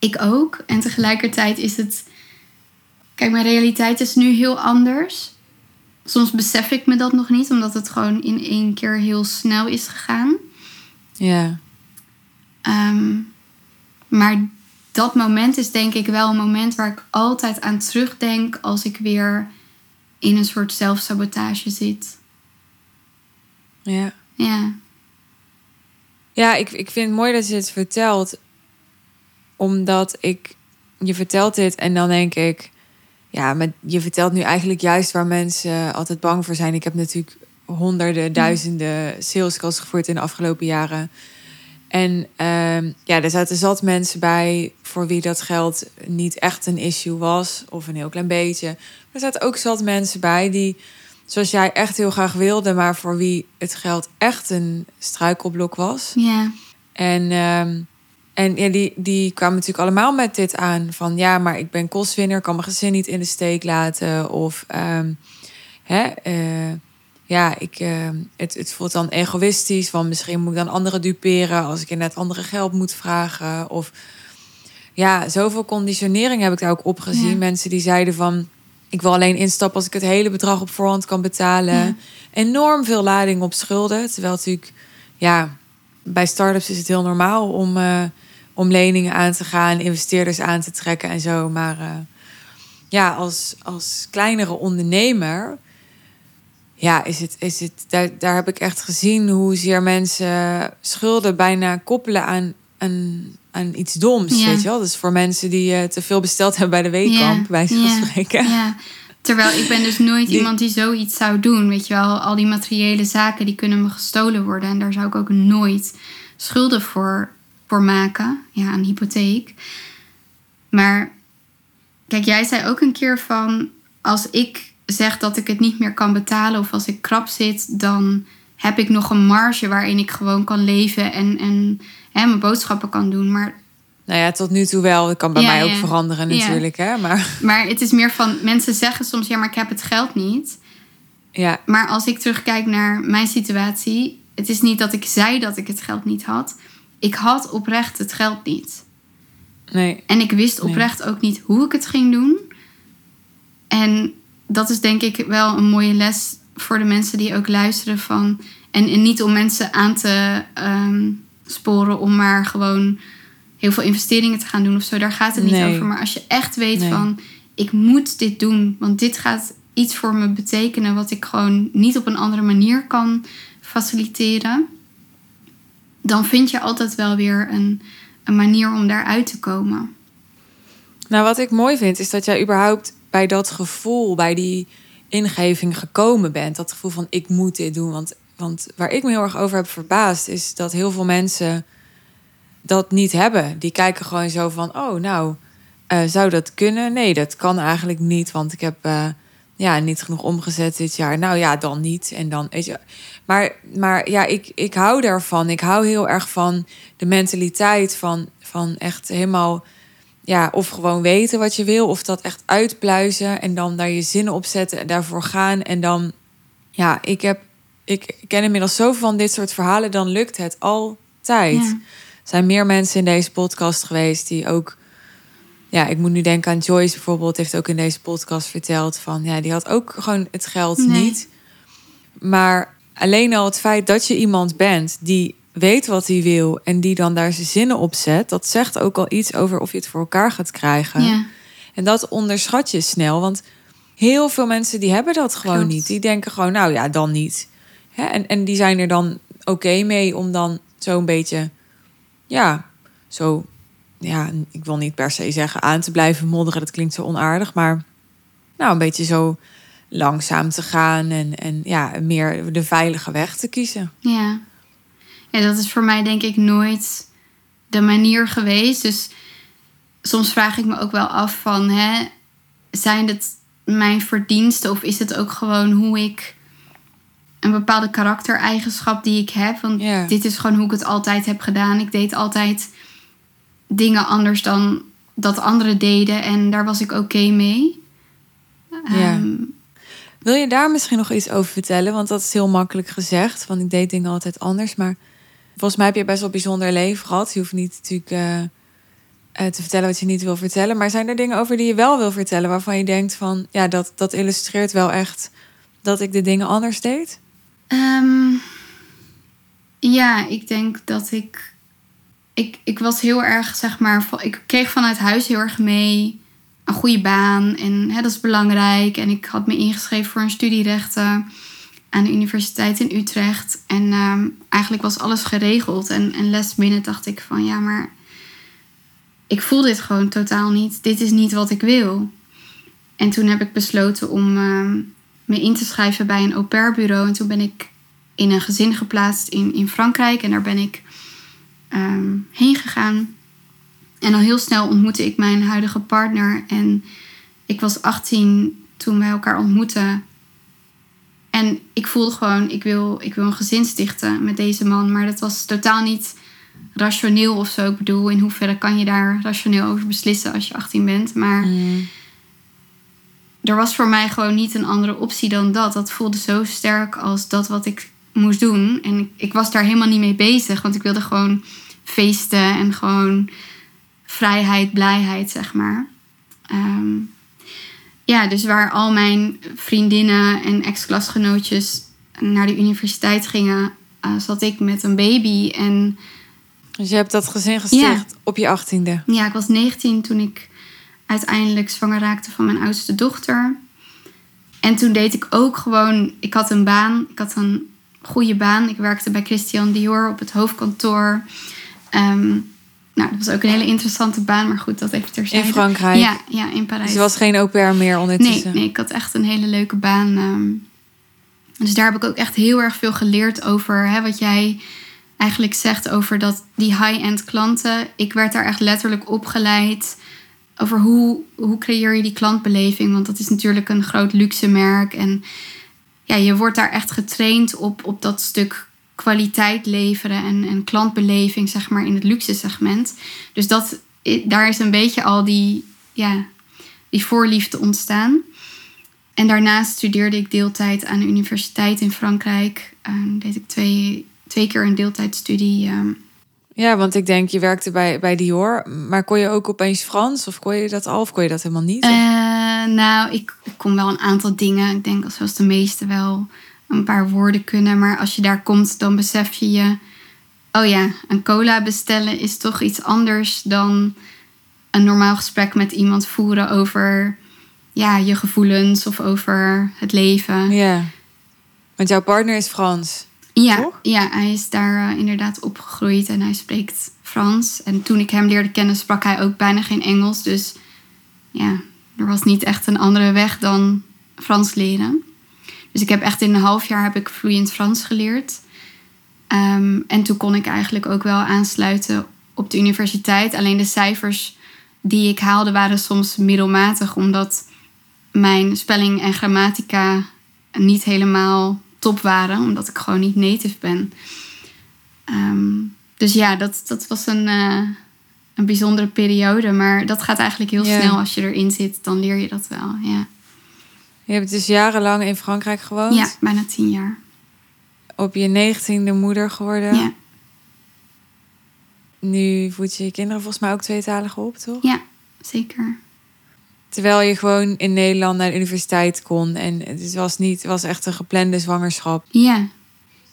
Ik ook. En tegelijkertijd is het. Kijk, mijn realiteit is nu heel anders. Soms besef ik me dat nog niet, omdat het gewoon in één keer heel snel is gegaan. Ja, Ehm, maar dat moment is denk ik wel een moment waar ik altijd aan terugdenk als ik weer in een soort zelfsabotage zit. ja. Ja, Ja, ik, ik vind het mooi dat je het vertelt. Omdat ik... Je vertelt dit en dan denk ik... Ja, maar je vertelt nu eigenlijk juist waar mensen altijd bang voor zijn. Ik heb natuurlijk honderden, duizenden sales calls gevoerd in de afgelopen jaren. En ehm, ja, er zaten zat mensen bij voor wie dat geld niet echt een issue was, of een heel klein beetje. Er zaten ook zat mensen bij die, zoals jij, echt heel graag wilde, maar voor wie het geld echt een struikelblok was. Ja. En, ehm, en ja, die, die kwamen natuurlijk allemaal met dit aan: van ja, maar ik ben kostwinner, kan mijn gezin niet in de steek laten. Of ehm, hè, eh, ja, ik, ehm, het, het voelt dan egoïstisch, want misschien moet ik dan anderen duperen als ik inderdaad andere geld moet vragen. Of ja, zoveel conditionering heb ik daar ook opgezien. Ja. Mensen die zeiden van. Ik wil alleen instappen als ik het hele bedrag op voorhand kan betalen. Ja. Enorm veel lading op schulden. Terwijl natuurlijk, ja, bij start-ups is het heel normaal om, eh, om leningen aan te gaan, investeerders aan te trekken en zo. Maar eh, ja, als, als kleinere ondernemer, ja, is het, is het, daar, daar heb ik echt gezien hoezeer mensen schulden bijna koppelen aan, aan, aan iets doms. Ja. Weet je wel? Dus voor mensen die eh, te veel besteld hebben bij de weekkamp, bij wijze van ja, spreken. Ja. Terwijl ik ben dus nooit Die- iemand die zoiets zou doen. Weet je wel, al die materiële zaken die kunnen me gestolen worden. En daar zou ik ook nooit schulden voor, voor maken. Ja, een hypotheek. Maar kijk, jij zei ook een keer van... Als ik zeg dat ik het niet meer kan betalen of als ik krap zit... dan heb ik nog een marge waarin ik gewoon kan leven en, en hè, mijn boodschappen kan doen. Maar Nou ja, tot nu toe wel. Dat kan bij Ja, mij ook ja. veranderen Ja. natuurlijk. Hè? Maar Maar het is meer van, mensen zeggen soms, ja, maar ik heb het geld niet. ja, Maar als ik terugkijk naar mijn situatie, het is niet dat ik zei dat ik het geld niet had. Ik had oprecht het geld niet. nee. En ik wist Nee. oprecht ook niet hoe ik het ging doen. En dat is denk ik wel een mooie les voor de mensen die ook luisteren van. En, en niet om mensen aan te ehm, sporen om maar gewoon heel veel investeringen te gaan doen of zo. Daar gaat het niet Nee. over. Maar als je echt weet Nee. van ik moet dit doen, want dit gaat iets voor me betekenen wat ik gewoon niet op een andere manier kan faciliteren. Dan vind je altijd wel weer een, een manier om daaruit te komen. Nou, wat ik mooi vind, is dat jij überhaupt bij dat gevoel, bij die ingeving gekomen bent. Dat gevoel van ik moet dit doen. Want, want waar ik me heel erg over heb verbaasd, is dat heel veel mensen dat niet hebben. Die kijken gewoon zo van, oh nou, eh, zou dat kunnen? Nee, dat kan eigenlijk niet, want ik heb eh, ja, niet genoeg omgezet dit jaar. Nou ja, dan niet. En dan, weet je. Maar, maar ja, ik, ik hou daarvan. Ik hou heel erg van de mentaliteit van, van echt helemaal ja, of gewoon weten wat je wil, of dat echt uitpluizen en dan daar je zinnen op zetten en daarvoor gaan. En dan, ja, ik heb, ik ken inmiddels zoveel van dit soort verhalen, dan lukt het altijd. Ja. Er zijn meer mensen in deze podcast geweest die ook, ja, ik moet nu denken aan Joyce bijvoorbeeld, heeft ook in deze podcast verteld van, ja, die had ook gewoon het geld Nee. niet. Maar alleen al het feit dat je iemand bent die weet wat hij wil en die dan daar zijn zinnen op zet, dat zegt ook al iets over of je het voor elkaar gaat krijgen. Ja. En dat onderschat je snel, want heel veel mensen die hebben dat gewoon Klopt. niet. Die denken gewoon, nou ja, dan niet. Hè? En, en die zijn er dan oké mee om dan zo'n beetje, ja, zo, ja, ik wil niet per se zeggen aan te blijven modderen, dat klinkt zo onaardig, maar nou, een beetje zo langzaam te gaan en, en ja, meer de veilige weg te kiezen. Ja. ja, dat is voor mij denk ik nooit de manier geweest. Dus soms vraag ik me ook wel af van, hè, zijn het mijn verdiensten of is het ook gewoon hoe ik een bepaalde karaktereigenschap die ik heb? Want dit is gewoon hoe ik het altijd heb gedaan. Ik deed altijd dingen anders dan dat anderen deden en daar was ik oké mee. Ehm, Wil je daar misschien nog iets over vertellen? Want dat is heel makkelijk gezegd, want ik deed dingen altijd anders. Maar volgens mij heb je best wel een bijzonder leven gehad. Je hoeft niet natuurlijk eh, eh, te vertellen wat je niet wil vertellen. Maar zijn er dingen over die je wel wil vertellen waarvan je denkt van, ja, dat, dat illustreert wel echt dat ik de dingen anders deed? Ehm, ja, ik denk dat ik, ik. Ik was heel erg, zeg maar. Ik kreeg vanuit huis heel erg mee een goede baan. En hè, dat is belangrijk. En ik had me ingeschreven voor een studierechten aan de Universiteit in Utrecht. En ehm, eigenlijk was alles geregeld. En, en last minute dacht ik van ja, maar. Ik voel dit gewoon totaal niet. Dit is niet wat ik wil. En toen heb ik besloten om ehm, me in te schrijven bij een au pair bureau. En toen ben ik in een gezin geplaatst in, in Frankrijk. En daar ben ik ehm, heen gegaan. En al heel snel ontmoette ik mijn huidige partner. En ik was 18 toen wij elkaar ontmoetten. En ik voelde gewoon, ik wil, ik wil een gezin stichten met deze man. Maar dat was totaal niet rationeel of zo. Ik bedoel, in hoeverre kan je daar rationeel over beslissen als je 18 bent. Maar Mm. Er was voor mij gewoon niet een andere optie dan dat. Dat voelde zo sterk als dat wat ik moest doen. En ik, ik was daar helemaal niet mee bezig. Want ik wilde gewoon feesten en gewoon vrijheid, blijheid, zeg maar. Ehm, ja, dus waar al mijn vriendinnen en ex-klasgenootjes naar de universiteit gingen, eh, zat ik met een baby. En Dus je hebt dat gezin gesticht op je achttiende. ja, ik was 19 toen ik uiteindelijk zwanger raakte van mijn oudste dochter. En toen deed ik ook gewoon, ik had een baan, ik had een goede baan. Ik werkte bij Christian Dior op het hoofdkantoor. Ehm, nou, dat was ook een hele interessante baan, maar goed, dat even terzijde. In Frankrijk? Ja, ja in Parijs. Dus je was geen au pair meer Nee, ondertussen? nee, ik had echt een hele leuke baan. ehm. dus daar heb ik ook echt heel erg veel geleerd over hè, wat jij eigenlijk zegt over dat die high-end klanten. Ik werd daar echt letterlijk opgeleid over hoe, hoe creëer je die klantbeleving. Want dat is natuurlijk een groot luxe merk. En ja, je wordt daar echt getraind op, op dat stuk kwaliteit leveren en, en klantbeleving, zeg maar, in het luxe segment. Dus dat, daar is een beetje al die, ja, die voorliefde ontstaan. En daarnaast studeerde ik deeltijd aan de universiteit in Frankrijk. Deed ik twee, twee keer een deeltijdstudie. ehm. Ja, want ik denk, je werkte bij, bij Dior. Maar kon je ook opeens Frans? Of kon je dat al? Of kon je dat helemaal niet? Eh, nou, ik, ik kon wel een aantal dingen. Ik denk, zoals de meeste wel, een paar woorden kunnen. Maar als je daar komt, dan besef je je... Oh ja, een cola bestellen is toch iets anders dan een normaal gesprek met iemand voeren over ja, je gevoelens of over het leven. ja. Want jouw partner is Frans. Ja, Toch? ja hij is daar eh, inderdaad opgegroeid en hij spreekt Frans. En toen ik hem leerde kennen, sprak hij ook bijna geen Engels. Dus ja, er was niet echt een andere weg dan Frans leren. Dus ik heb echt in een half jaar heb ik vloeiend Frans geleerd. Ehm, en toen kon ik eigenlijk ook wel aansluiten op de universiteit. Alleen de cijfers die ik haalde waren soms middelmatig, omdat mijn spelling en grammatica niet helemaal top waren, omdat ik gewoon niet native ben. Ehm, dus ja, dat, dat was een, eh, een bijzondere periode. Maar dat gaat eigenlijk heel snel als je erin zit. Dan leer je dat wel. Ja, Je hebt dus jarenlang in Frankrijk gewoond. ja bijna tien jaar. Op je negentiende moeder geworden. Ja, Nu voed je je kinderen volgens mij ook tweetalig op, toch? ja zeker. Terwijl je gewoon in Nederland naar de universiteit kon. En het was niet, het was echt een geplande zwangerschap. Ja,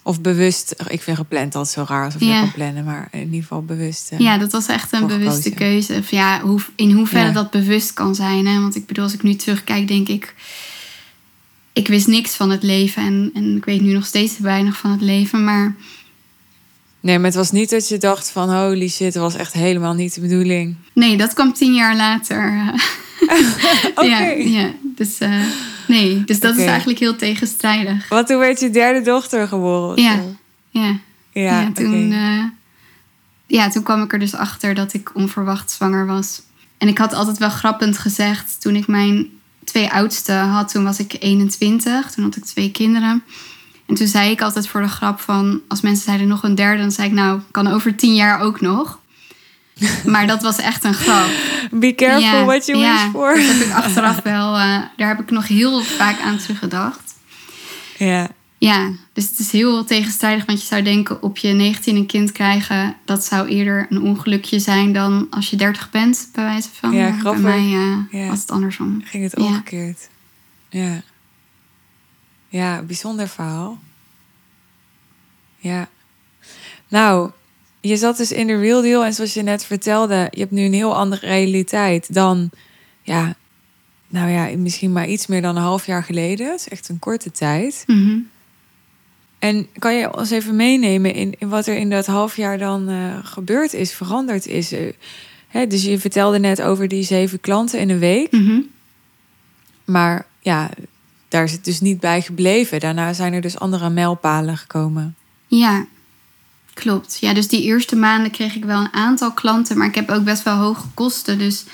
Of bewust. Ik vind gepland altijd zo raar alsof je Ja. kan plannen. Maar in ieder geval bewust. eh. ja dat was echt een bewuste keuze. Of ja, hoe, in hoeverre Ja. dat bewust kan zijn. Hè? Want ik bedoel, als ik nu terugkijk, denk ik... Ik wist niks van het leven. En, en ik weet nu nog steeds weinig van het leven. Maar Nee, maar het was niet dat je dacht van holy shit, dat was echt helemaal niet de bedoeling. nee, dat kwam tien jaar later. Oké. Ja, ja. Dus eh, nee, dus dat is eigenlijk heel tegenstrijdig. Want toen werd je derde dochter geboren. Ja. Ja, Ja, ja, toen, eh, ja, toen kwam ik er dus achter dat ik onverwacht zwanger was. En ik had altijd wel grappend gezegd, toen ik mijn twee oudste had, toen was ik 21, toen had ik twee kinderen. En toen zei ik altijd voor de grap van, als mensen zeiden nog een derde, dan zei ik nou, kan over tien jaar ook nog. Maar dat was echt een grap. Be careful Ja, what you ja, wish for. Dat heb ik achteraf wel, eh, daar heb ik nog heel vaak aan teruggedacht. Ja. Ja, dus het is heel tegenstrijdig, want je zou denken op je 19 een kind krijgen, dat zou eerder een ongelukje zijn dan als je 30 bent, bij wijze van. Ja, Maar grappig. Bij mij eh, Ja. was het andersom. Ging het omgekeerd. Ja. Ja, bijzonder verhaal. Ja. Nou, je zat dus in de real deal en zoals je net vertelde, je hebt nu een heel andere realiteit dan, ja, nou ja, misschien maar iets meer dan een half jaar geleden. Dat is echt een korte tijd. Mhm. En kan je ons even meenemen in, in wat er in dat half jaar dan eh, gebeurd is, veranderd is? Eh, hè, dus je vertelde net over die zeven klanten in een week. Mhm. Maar ja, daar is het dus niet bij gebleven. Daarna zijn er dus andere mijlpalen gekomen. Ja, Klopt. Ja, dus die eerste maanden kreeg ik wel een aantal klanten, maar ik heb ook best wel hoge kosten. Dus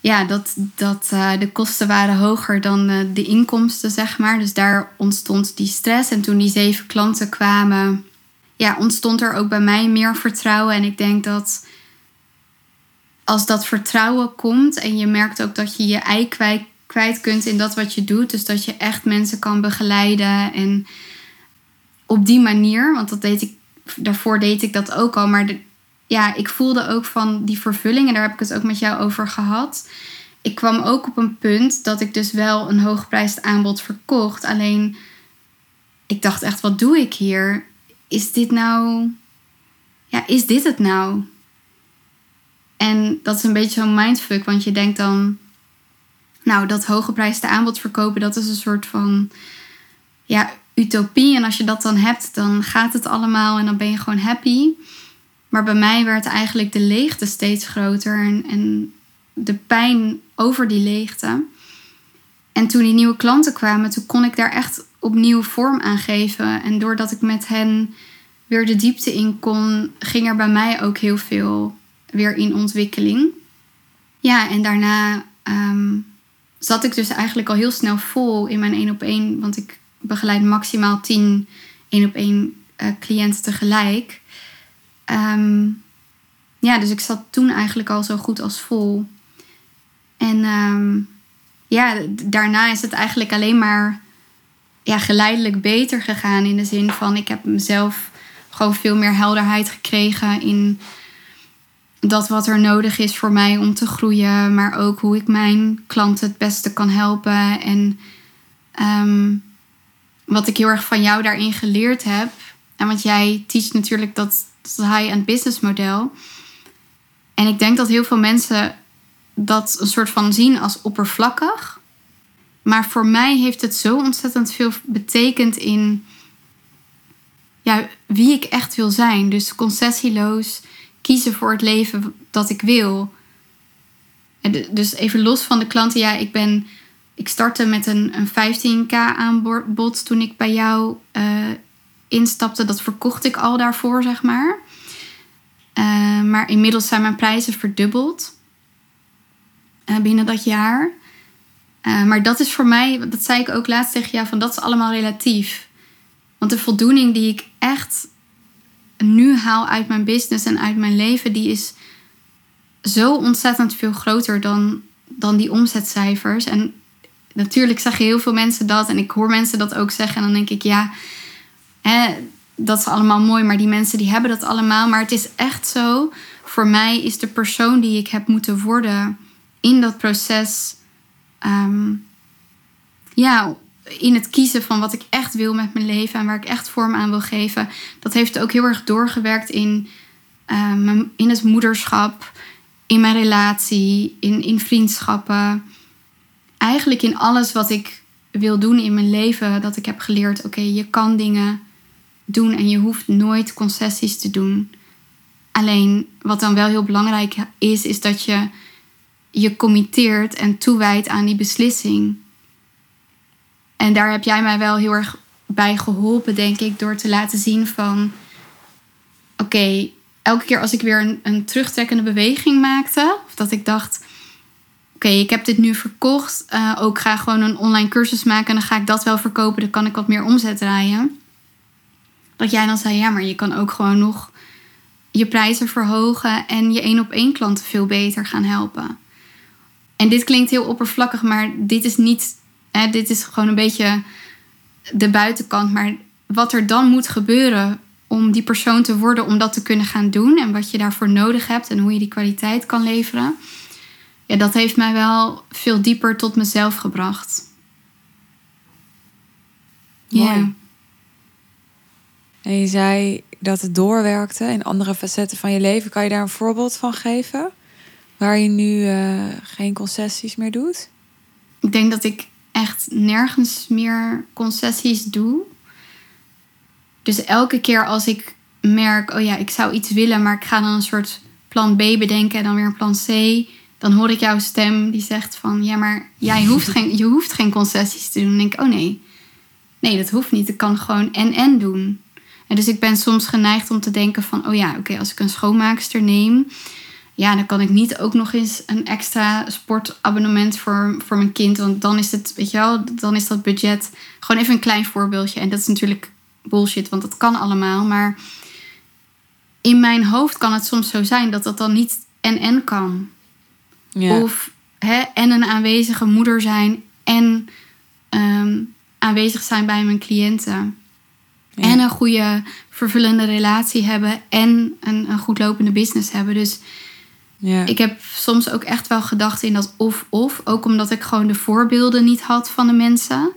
ja, dat, dat uh, de kosten waren hoger dan uh, de inkomsten, zeg maar. Dus daar ontstond die stress. En toen die zeven klanten kwamen, ja, ontstond er ook bij mij meer vertrouwen. En ik denk dat als dat vertrouwen komt en je merkt ook dat je je ei kwijt, kwijt kunt in dat wat je doet. Dus dat je echt mensen kan begeleiden en op die manier, want dat deed ik, daarvoor deed ik dat ook al. Maar de, ja, ik voelde ook van die vervulling, en daar heb ik het ook met jou over gehad. Ik kwam ook op een punt dat ik dus wel een hoogprijsd aanbod verkocht. Alleen ik dacht echt, wat doe ik hier? Is dit nou. Ja, is dit het nou? En dat is een beetje zo'n mindfuck, want je denkt dan, nou, dat hooggeprijsde aanbod verkopen, dat is een soort van ja, utopie. En als je dat dan hebt, dan gaat het allemaal en dan ben je gewoon happy. Maar bij mij werd eigenlijk de leegte steeds groter en, en de pijn over die leegte. En toen die nieuwe klanten kwamen, toen kon ik daar echt opnieuw vorm aan geven. En doordat ik met hen weer de diepte in kon, ging er bij mij ook heel veel weer in ontwikkeling. Ja, en daarna ehm, zat ik dus eigenlijk al heel snel vol in mijn één op één. Want ik begeleid maximaal tien één op één uh, cliënten tegelijk. Ehm, ja, dus ik zat toen eigenlijk al zo goed als vol. En ehm, ja, daarna is het eigenlijk alleen maar ja, geleidelijk beter gegaan. In de zin van, ik heb mezelf gewoon veel meer helderheid gekregen in dat wat er nodig is voor mij om te groeien, maar ook hoe ik mijn klanten het beste kan helpen. En um, wat ik heel erg van jou daarin geleerd heb. En want jij teacht natuurlijk dat, dat high-end business model. En ik denk dat heel veel mensen dat een soort van zien als oppervlakkig. Maar voor mij heeft het zo ontzettend veel betekend in ja, wie ik echt wil zijn. Dus concessieloos kiezen voor het leven dat ik wil. En dus even los van de klanten. Ja, ik ben. Ik startte met een, een 15k aanbod toen ik bij jou uh, instapte. Dat verkocht ik al daarvoor, zeg maar. Uh, maar inmiddels zijn mijn prijzen verdubbeld uh, binnen dat jaar. maar dat is voor mij, dat zei ik ook laatst tegen jou, van dat is allemaal relatief. Want de voldoening die ik echt nu haal uit mijn business en uit mijn leven, die is zo ontzettend veel groter dan, dan die omzetcijfers. En natuurlijk zeggen heel veel mensen dat. En ik hoor mensen dat ook zeggen. En dan denk ik, ja, hè, dat is allemaal mooi. Maar die mensen die hebben dat allemaal. Maar het is echt zo. Voor mij is de persoon die ik heb moeten worden in dat proces. Ehm, ja, in het kiezen van wat ik echt wil met mijn leven en waar ik echt vorm aan wil geven, dat heeft ook heel erg doorgewerkt in, uh, in het moederschap, in mijn relatie, in, in vriendschappen. Eigenlijk in alles wat ik wil doen in mijn leven, dat ik heb geleerd: oké, je kan dingen doen en je hoeft nooit concessies te doen. Alleen wat dan wel heel belangrijk is, is dat je je committeert en toewijdt aan die beslissing. En daar heb jij mij wel heel erg bij geholpen, denk ik, door te laten zien van... Oké, elke keer als ik weer een, een, terugtrekkende beweging maakte... of dat ik dacht, oké, ik heb dit nu verkocht... Uh, ook ga gewoon een online cursus maken en dan ga ik dat wel verkopen... dan kan ik wat meer omzet draaien. Dat jij dan zei, ja, maar je kan ook gewoon nog je prijzen verhogen... en je één op één klanten veel beter gaan helpen. En dit klinkt heel oppervlakkig, maar dit is niet dit is gewoon een beetje de buitenkant. Maar wat er dan moet gebeuren om die persoon te worden, om dat te kunnen gaan doen en wat je daarvoor nodig hebt en hoe je die kwaliteit kan leveren, ja, dat heeft mij wel veel dieper tot mezelf gebracht. Ja. En je zei dat het doorwerkte in andere facetten van je leven. Kan je daar een voorbeeld van geven? Waar je nu uh, geen concessies meer doet? Ik denk dat ik echt nergens meer concessies doe. Dus elke keer als ik merk, oh ja, ik zou iets willen, maar ik ga dan een soort plan B bedenken en dan weer een plan C, dan hoor ik jouw stem die zegt van, ja, maar jij hoeft geen, je hoeft geen concessies te doen. Dan denk ik, oh nee, nee, dat hoeft niet. Ik kan gewoon en en doen. En dus ik ben soms geneigd om te denken van, oh ja, oké, als ik een schoonmaakster neem, ja, dan kan ik niet ook nog eens een extra sportabonnement voor, voor mijn kind. Want dan is het, weet je wel, dan is dat budget gewoon even een klein voorbeeldje. En dat is natuurlijk bullshit, want dat kan allemaal. Maar in mijn hoofd kan het soms zo zijn dat dat dan niet en en kan. Ja. Of hè, en een aanwezige moeder zijn en ehm, aanwezig zijn bij mijn cliënten. En een goede vervullende relatie hebben en een, een goed lopende business hebben. Dus ja. ik heb soms ook echt wel gedacht in dat of-of. Ook omdat ik gewoon de voorbeelden niet had van de mensen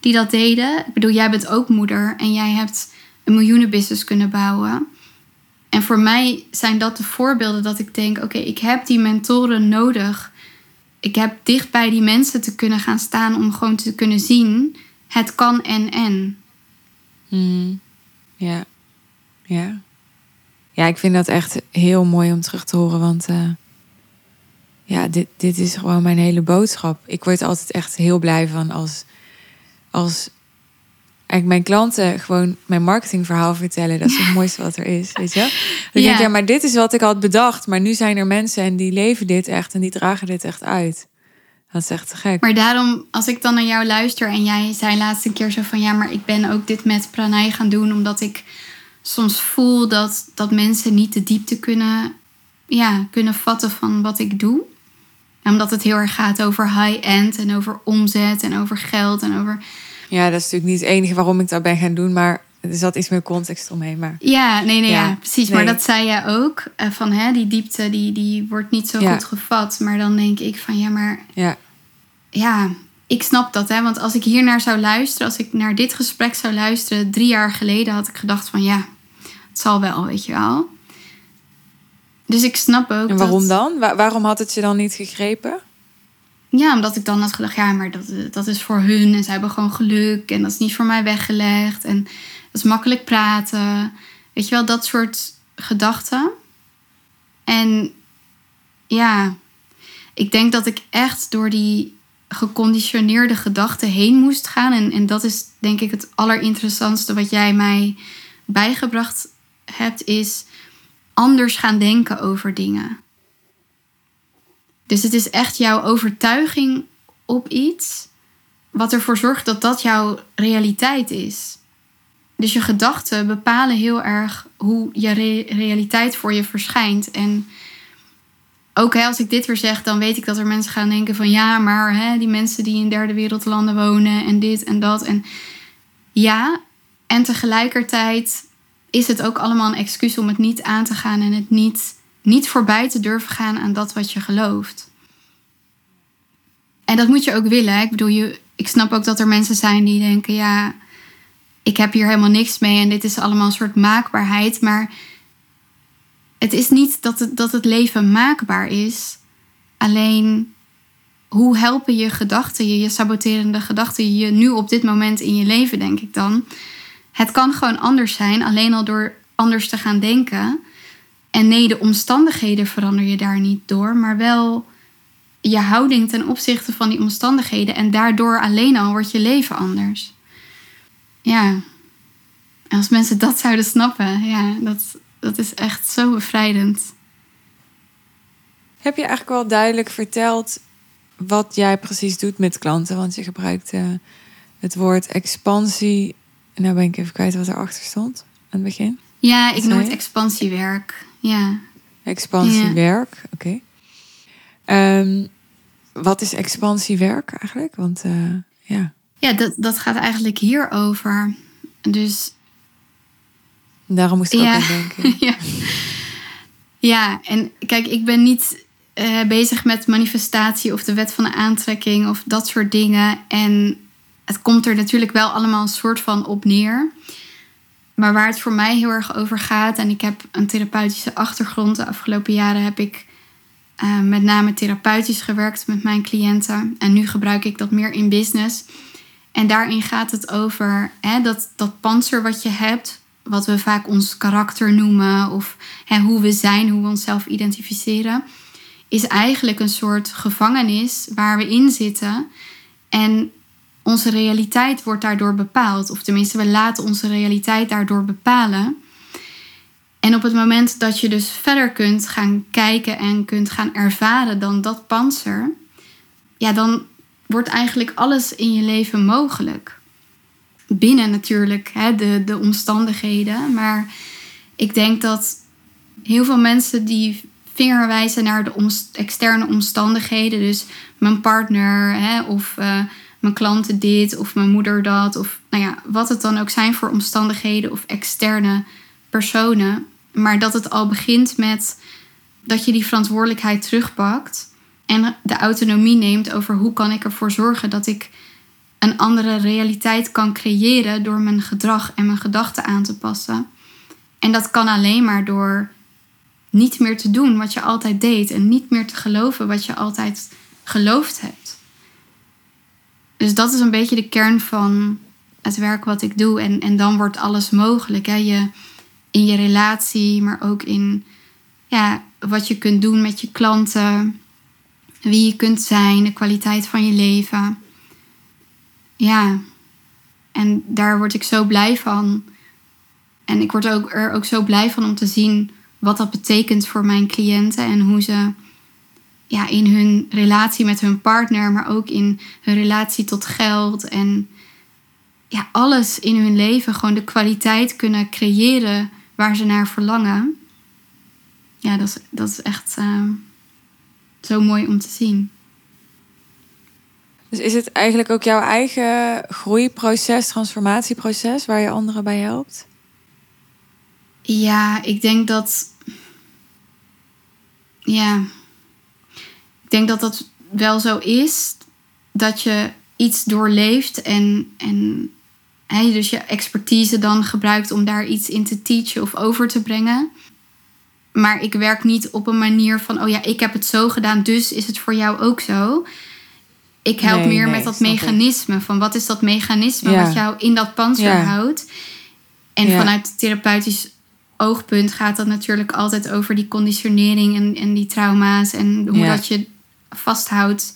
die dat deden. Ik bedoel, jij bent ook moeder en jij hebt een miljoenenbusiness kunnen bouwen. En voor mij zijn dat de voorbeelden dat ik denk: oké, ik heb die mentoren nodig. Ik heb dicht bij die mensen te kunnen gaan staan om gewoon te kunnen zien: het kan en en. Mm. Ja, ja. Ja, ik vind dat echt heel mooi om terug te horen, want uh, ja, dit, dit is gewoon mijn hele boodschap. Ik word altijd echt heel blij van als, als eigenlijk mijn klanten gewoon mijn marketingverhaal vertellen. Dat is het mooiste wat er is, weet je? Dan ja. denk ja, maar dit is wat ik had bedacht. Maar nu zijn er mensen en die leven dit echt en die dragen dit echt uit. Dat is echt te gek. Maar daarom, als ik dan naar jou luister en jij zei laatste keer zo van ja, maar ik ben ook dit met pranay gaan doen omdat ik soms voel dat, dat mensen niet de diepte kunnen, ja, kunnen vatten van wat ik doe. omdat het heel erg gaat over high-end en over omzet en over geld en over. Ja, dat is natuurlijk niet het enige waarom ik dat ben gaan doen, maar er zat iets meer context omheen. Maar... Ja, nee, nee, ja, precies. Maar dat zei jij ook. Uh, van hè, die diepte die, die wordt niet zo goed gevat. Maar dan denk ik van ja, maar. Ja. ja, ik snap dat. Hè, want als ik hier naar zou luisteren, als ik naar dit gesprek zou luisteren drie jaar geleden, had ik gedacht van ja, het zal wel, weet je wel. Dus ik snap ook. En waarom dan? waarom had het je dan niet gegrepen? Ja, omdat ik dan had gedacht, ja, maar dat, dat is voor hun en ze hebben gewoon geluk en dat is niet voor mij weggelegd. En dat is makkelijk praten. Weet je wel, dat soort gedachten. En ja, ik denk dat ik echt door die geconditioneerde gedachten heen moest gaan. En, en dat is denk ik het allerinteressantste wat jij mij bijgebracht hebt, is anders gaan denken over dingen. Dus het is echt jouw overtuiging op iets wat ervoor zorgt dat dat jouw realiteit is. Dus je gedachten bepalen heel erg hoe je realiteit voor je verschijnt. En ook hè, als ik dit weer zeg, dan weet ik dat er mensen gaan denken van ja, maar hè, die mensen die in derde wereldlanden wonen en dit en dat. En ja, en tegelijkertijd is het ook allemaal een excuus om het niet aan te gaan en het niet, niet voorbij te durven gaan aan dat wat je gelooft. En dat moet je ook willen. Ik bedoel, je, ik snap ook dat er mensen zijn die denken: ja, ik heb hier helemaal niks mee en dit is allemaal een soort maakbaarheid. Maar het is niet dat het, dat het leven maakbaar is. Alleen hoe helpen je gedachten, je, je saboterende gedachten, je nu op dit moment in je leven, denk ik dan. Het kan gewoon anders zijn, alleen al door anders te gaan denken. En nee, de omstandigheden verander je daar niet door, maar wel je houding ten opzichte van die omstandigheden. En daardoor alleen al wordt je leven anders. Ja. Als mensen dat zouden snappen, ja, dat, dat is echt zo bevrijdend. Heb je eigenlijk wel duidelijk verteld wat jij precies doet met klanten? Want je gebruikt uh, het woord expansie. En nou ben ik even kwijt wat erachter stond aan het begin. Ja, ik noem het expansiewerk. Ja. Expansiewerk, oké. Okay. Ehm, wat is expansiewerk eigenlijk? Want uh, ja. Ja, dat, dat gaat eigenlijk hierover. Dus. Daarom moest ik ja, ook aan denken. ja. ja, en kijk, ik ben niet uh, bezig met manifestatie of de wet van de aantrekking of dat soort dingen. En het komt er natuurlijk wel allemaal een soort van op neer. Maar waar het voor mij heel erg over gaat, en ik heb een therapeutische achtergrond. De afgelopen jaren heb ik uh, met name therapeutisch gewerkt met mijn cliënten. En nu gebruik ik dat meer in business. En daarin gaat het over hè, dat, dat panzer wat je hebt, wat we vaak ons karakter noemen, of hè, hoe we zijn, hoe we onszelf identificeren, is eigenlijk een soort gevangenis waar we in zitten. En onze realiteit wordt daardoor bepaald. Of tenminste, we laten onze realiteit daardoor bepalen. En op het moment dat je dus verder kunt gaan kijken en kunt gaan ervaren dan dat panzer, ja, dan wordt eigenlijk alles in je leven mogelijk. Binnen natuurlijk hè, de, de omstandigheden. Maar ik denk dat heel veel mensen die vinger wijzen naar de externe omstandigheden, dus mijn partner hè, of uh, mijn klanten dit of mijn moeder dat, of nou ja, wat het dan ook zijn voor omstandigheden of externe personen. Maar dat het al begint met dat je die verantwoordelijkheid terugpakt en de autonomie neemt over hoe kan ik ervoor zorgen dat ik een andere realiteit kan creëren door mijn gedrag en mijn gedachten aan te passen. En dat kan alleen maar door niet meer te doen wat je altijd deed en niet meer te geloven wat je altijd geloofd hebt. Dus dat is een beetje de kern van het werk wat ik doe. En, en dan wordt alles mogelijk. Hè? Je, in je relatie, maar ook in ja, wat je kunt doen met je klanten, wie je kunt zijn, de kwaliteit van je leven. Ja, en daar word ik zo blij van. En ik word ook, er ook zo blij van om te zien wat dat betekent voor mijn cliënten en hoe ze ja, in hun relatie met hun partner, maar ook in hun relatie tot geld en ja, alles in hun leven gewoon de kwaliteit kunnen creëren waar ze naar verlangen. Ja, dat is, dat is echt uh, zo mooi om te zien. Dus is het eigenlijk ook jouw eigen groeiproces, transformatieproces waar je anderen bij helpt? Ja, ik denk dat. Ja. Ik denk dat dat wel zo is. Dat je iets doorleeft en, en hè, dus je expertise dan gebruikt om daar iets in te teachen of over te brengen. Maar ik werk niet op een manier van, oh ja, ik heb het zo gedaan, dus is het voor jou ook zo. Ik help meer met dat mechanisme. Van wat is dat mechanisme wat jou in dat panzer houdt? En vanuit therapeutisch oogpunt gaat dat natuurlijk altijd over die conditionering en, en die trauma's en hoe dat je vasthoudt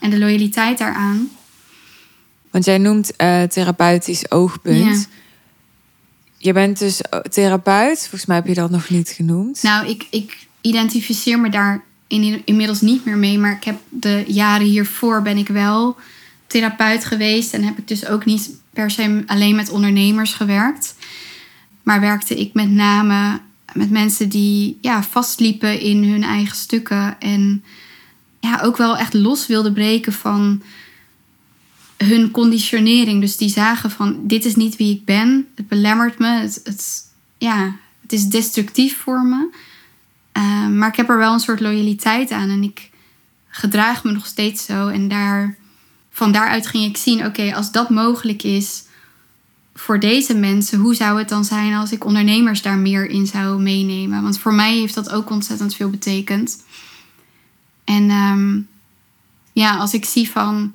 en de loyaliteit daaraan. Want jij noemt uh, therapeutisch oogpunt. Je bent dus therapeut. Volgens mij heb je dat nog niet genoemd. Nou, ik, ik identificeer me daar in, inmiddels niet meer mee. Maar ik heb de jaren hiervoor ben ik wel therapeut geweest. En heb ik dus ook niet per se alleen met ondernemers gewerkt. Maar werkte ik met name met mensen die ja, vastliepen in hun eigen stukken. En ja, ook wel echt los wilden breken van hun conditionering. Dus die zagen van dit is niet wie ik ben. Het belemmert me. Het, het ja, het is destructief voor me. Uh, maar ik heb er wel een soort loyaliteit aan. En ik gedraag me nog steeds zo. En daar, van daaruit ging ik zien, oké, als dat mogelijk is voor deze mensen, hoe zou het dan zijn als ik ondernemers daar meer in zou meenemen? Want voor mij heeft dat ook ontzettend veel betekend. En um, ja, als ik zie van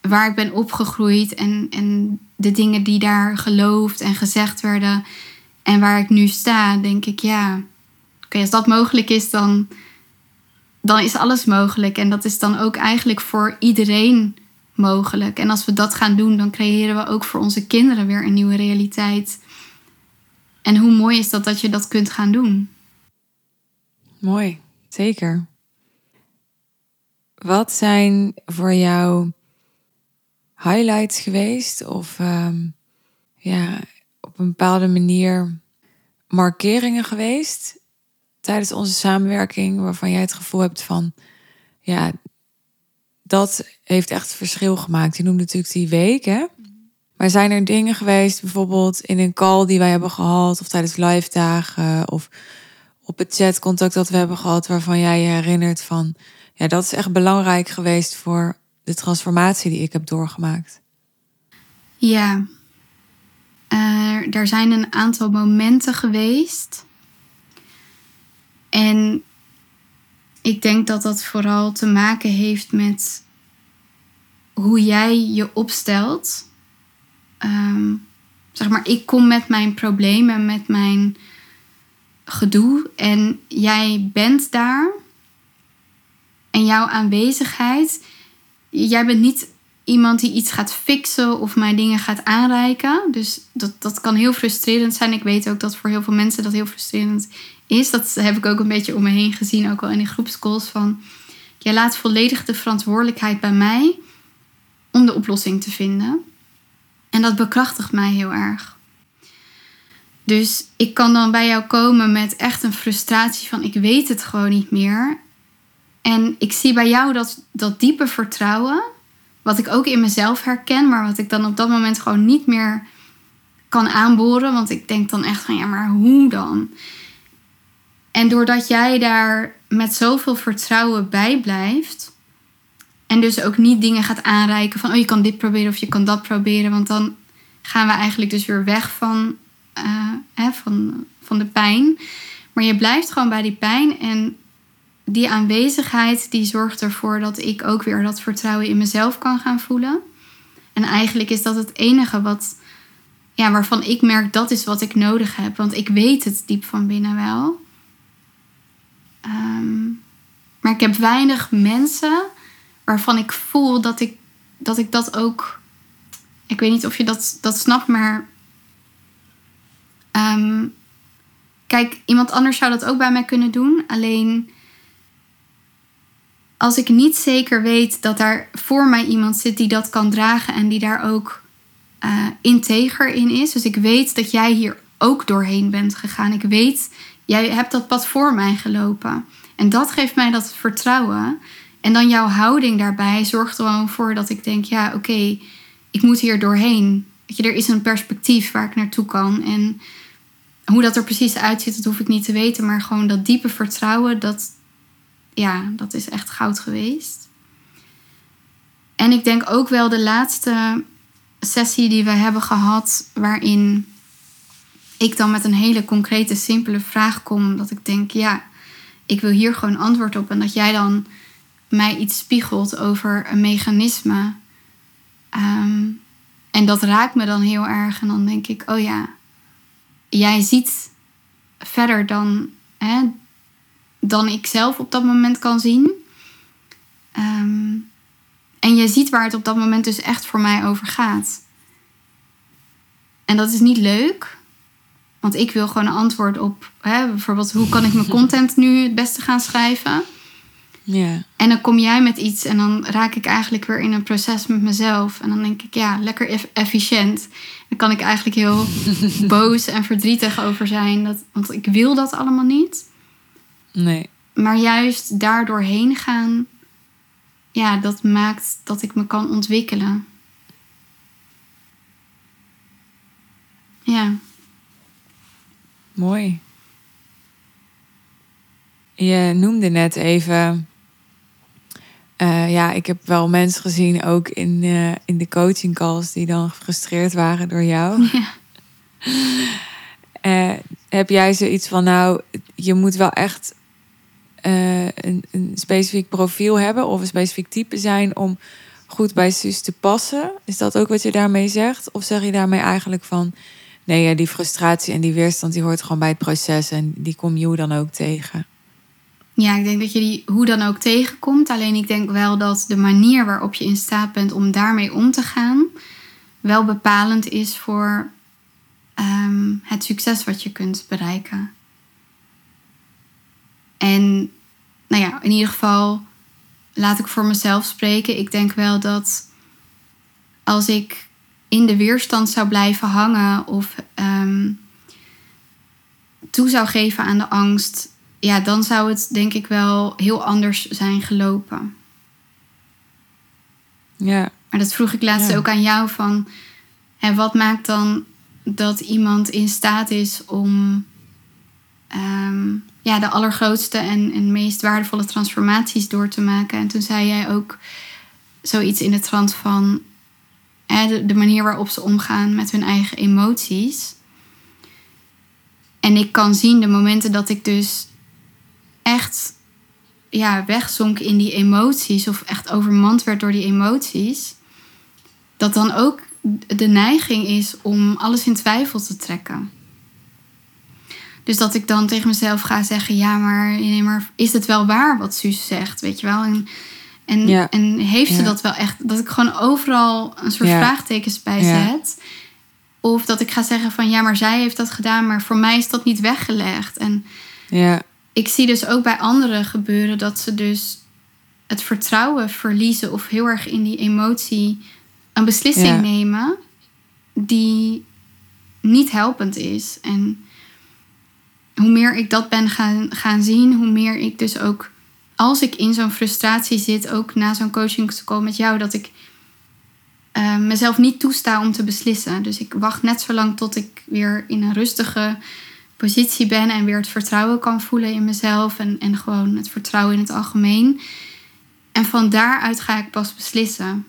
waar ik ben opgegroeid en, en de dingen die daar geloofd en gezegd werden en waar ik nu sta, denk ik ja, als dat mogelijk is, dan, dan is alles mogelijk. En dat is dan ook eigenlijk voor iedereen mogelijk. En als we dat gaan doen, dan creëren we ook voor onze kinderen weer een nieuwe realiteit. En hoe mooi is dat dat je dat kunt gaan doen? Mooi, zeker. Wat zijn voor jou highlights geweest? Of ehm, ja, op een bepaalde manier markeringen geweest tijdens onze samenwerking waarvan jij het gevoel hebt van ja, dat heeft echt verschil gemaakt. Je noemde natuurlijk die week, hè? Maar zijn er dingen geweest, bijvoorbeeld in een call die wij hebben gehad, of tijdens live dagen, of op het chatcontact dat we hebben gehad, waarvan jij je herinnert van, ja, dat is echt belangrijk geweest voor de transformatie die ik heb doorgemaakt? Ja, uh, er zijn een aantal momenten geweest. En ik denk dat dat vooral te maken heeft met hoe jij je opstelt. Ehm, zeg maar, ik kom met mijn problemen, met mijn gedoe en jij bent daar. Jouw aanwezigheid jij bent niet iemand die iets gaat fixen of mij dingen gaat aanreiken. Dus dat, dat kan heel frustrerend zijn. Ik weet ook dat voor heel veel mensen dat heel frustrerend is. Dat heb ik ook een beetje om me heen gezien, ook al in die groepscalls. Van, jij laat volledig de verantwoordelijkheid bij mij om de oplossing te vinden. En dat bekrachtigt mij heel erg. Dus ik kan dan bij jou komen met echt een frustratie van ik weet het gewoon niet meer. En ik zie bij jou dat, dat diepe vertrouwen, wat ik ook in mezelf herken, maar wat ik dan op dat moment gewoon niet meer kan aanboren. Want ik denk dan echt van ja, maar hoe dan? En doordat jij daar met zoveel vertrouwen bij blijft. En dus ook niet dingen gaat aanreiken van oh je kan dit proberen of je kan dat proberen. Want dan gaan we eigenlijk dus weer weg van, uh, hè, van, van de pijn. Maar je blijft gewoon bij die pijn. En die aanwezigheid die zorgt ervoor dat ik ook weer dat vertrouwen in mezelf kan gaan voelen. En eigenlijk is dat het enige wat, ja, waarvan ik merk dat is wat ik nodig heb. Want ik weet het diep van binnen wel. Ehm, maar ik heb weinig mensen waarvan ik voel dat ik dat, ik dat ook. Ik weet niet of je dat, dat snapt, maar. Ehm, kijk, iemand anders zou dat ook bij mij kunnen doen. Alleen als ik niet zeker weet dat daar voor mij iemand zit die dat kan dragen en die daar ook uh, integer in is. Dus ik weet dat jij hier ook doorheen bent gegaan. Ik weet, jij hebt dat pad voor mij gelopen. En dat geeft mij dat vertrouwen. En dan jouw houding daarbij zorgt er gewoon voor dat ik denk: ja, oké, ik moet hier doorheen. Weet je, er is een perspectief waar ik naartoe kan. En hoe dat er precies uitziet, dat hoef ik niet te weten. Maar gewoon dat diepe vertrouwen, dat, ja, dat is echt goud geweest. En ik denk ook wel de laatste sessie die we hebben gehad, waarin ik dan met een hele concrete, simpele vraag kom. Dat ik denk, ja, ik wil hier gewoon antwoord op. En dat jij dan mij iets spiegelt over een mechanisme. Ehm, en dat raakt me dan heel erg. En dan denk ik, oh ja, jij ziet verder dan, hè, dan ik zelf op dat moment kan zien. Ehm, en je ziet waar het op dat moment dus echt voor mij over gaat. En dat is niet leuk. Want ik wil gewoon een antwoord op, hè, bijvoorbeeld, hoe kan ik mijn content nu het beste gaan schrijven? Ja. En dan kom jij met iets en dan raak ik eigenlijk weer in een proces met mezelf. En dan denk ik, ja, lekker efficiënt. Dan kan ik eigenlijk heel boos en verdrietig over zijn. Dat, want ik wil dat allemaal niet. Nee. Maar juist daardoor heen gaan, ja, dat maakt dat ik me kan ontwikkelen. Ja. Mooi. Je noemde net even. Uh, ja, ik heb wel mensen gezien, ook in, uh, in de coaching calls, die dan gefrustreerd waren door jou. Ja. Uh, heb jij zoiets van, nou, je moet wel echt een, een, specifiek profiel hebben of een specifiek type zijn om goed bij Suus te passen? Is dat ook wat je daarmee zegt? Of zeg je daarmee eigenlijk van, nee, ja, die frustratie en die weerstand, die hoort gewoon bij het proces en die kom je dan ook tegen? Ja, ik denk dat je die hoe dan ook tegenkomt. Alleen ik denk wel dat de manier waarop je in staat bent om daarmee om te gaan, wel bepalend is voor ehm, het succes wat je kunt bereiken. En nou ja, in ieder geval laat ik voor mezelf spreken. Ik denk wel dat als ik in de weerstand zou blijven hangen of ehm, toe zou geven aan de angst, ja, dan zou het denk ik wel heel anders zijn gelopen. Ja. Maar dat vroeg ik laatst ook aan jou van, en wat maakt dan dat iemand in staat is om ehm, ja, de allergrootste en, en meest waardevolle transformaties door te maken? En toen zei jij ook zoiets in de trant van de, de manier waarop ze omgaan met hun eigen emoties. En ik kan zien de momenten dat ik dus echt ja, wegzonk in die emoties of echt overmand werd door die emoties, dat dan ook de neiging is om alles in twijfel te trekken. Dus dat ik dan tegen mezelf ga zeggen: ja, maar, nee, maar is het wel waar wat Suus zegt? Weet je wel? En En, Ja. en heeft ze Ja. dat wel echt? Dat ik gewoon overal een soort Ja. vraagtekens bij zet. Of dat ik ga zeggen van ja, maar zij heeft dat gedaan, maar voor mij is dat niet weggelegd. En Ja, ik zie dus ook bij anderen gebeuren dat ze dus het vertrouwen verliezen of heel erg in die emotie een beslissing nemen die niet helpend is. En hoe meer ik dat ben gaan, gaan zien, hoe meer ik dus ook, als ik in zo'n frustratie zit, ook na zo'n coaching te komen met jou, dat ik eh, mezelf niet toesta om te beslissen. Dus ik wacht net zo lang tot ik weer in een rustige positie ben en weer het vertrouwen kan voelen in mezelf en, en gewoon het vertrouwen in het algemeen. En van daaruit ga ik pas beslissen.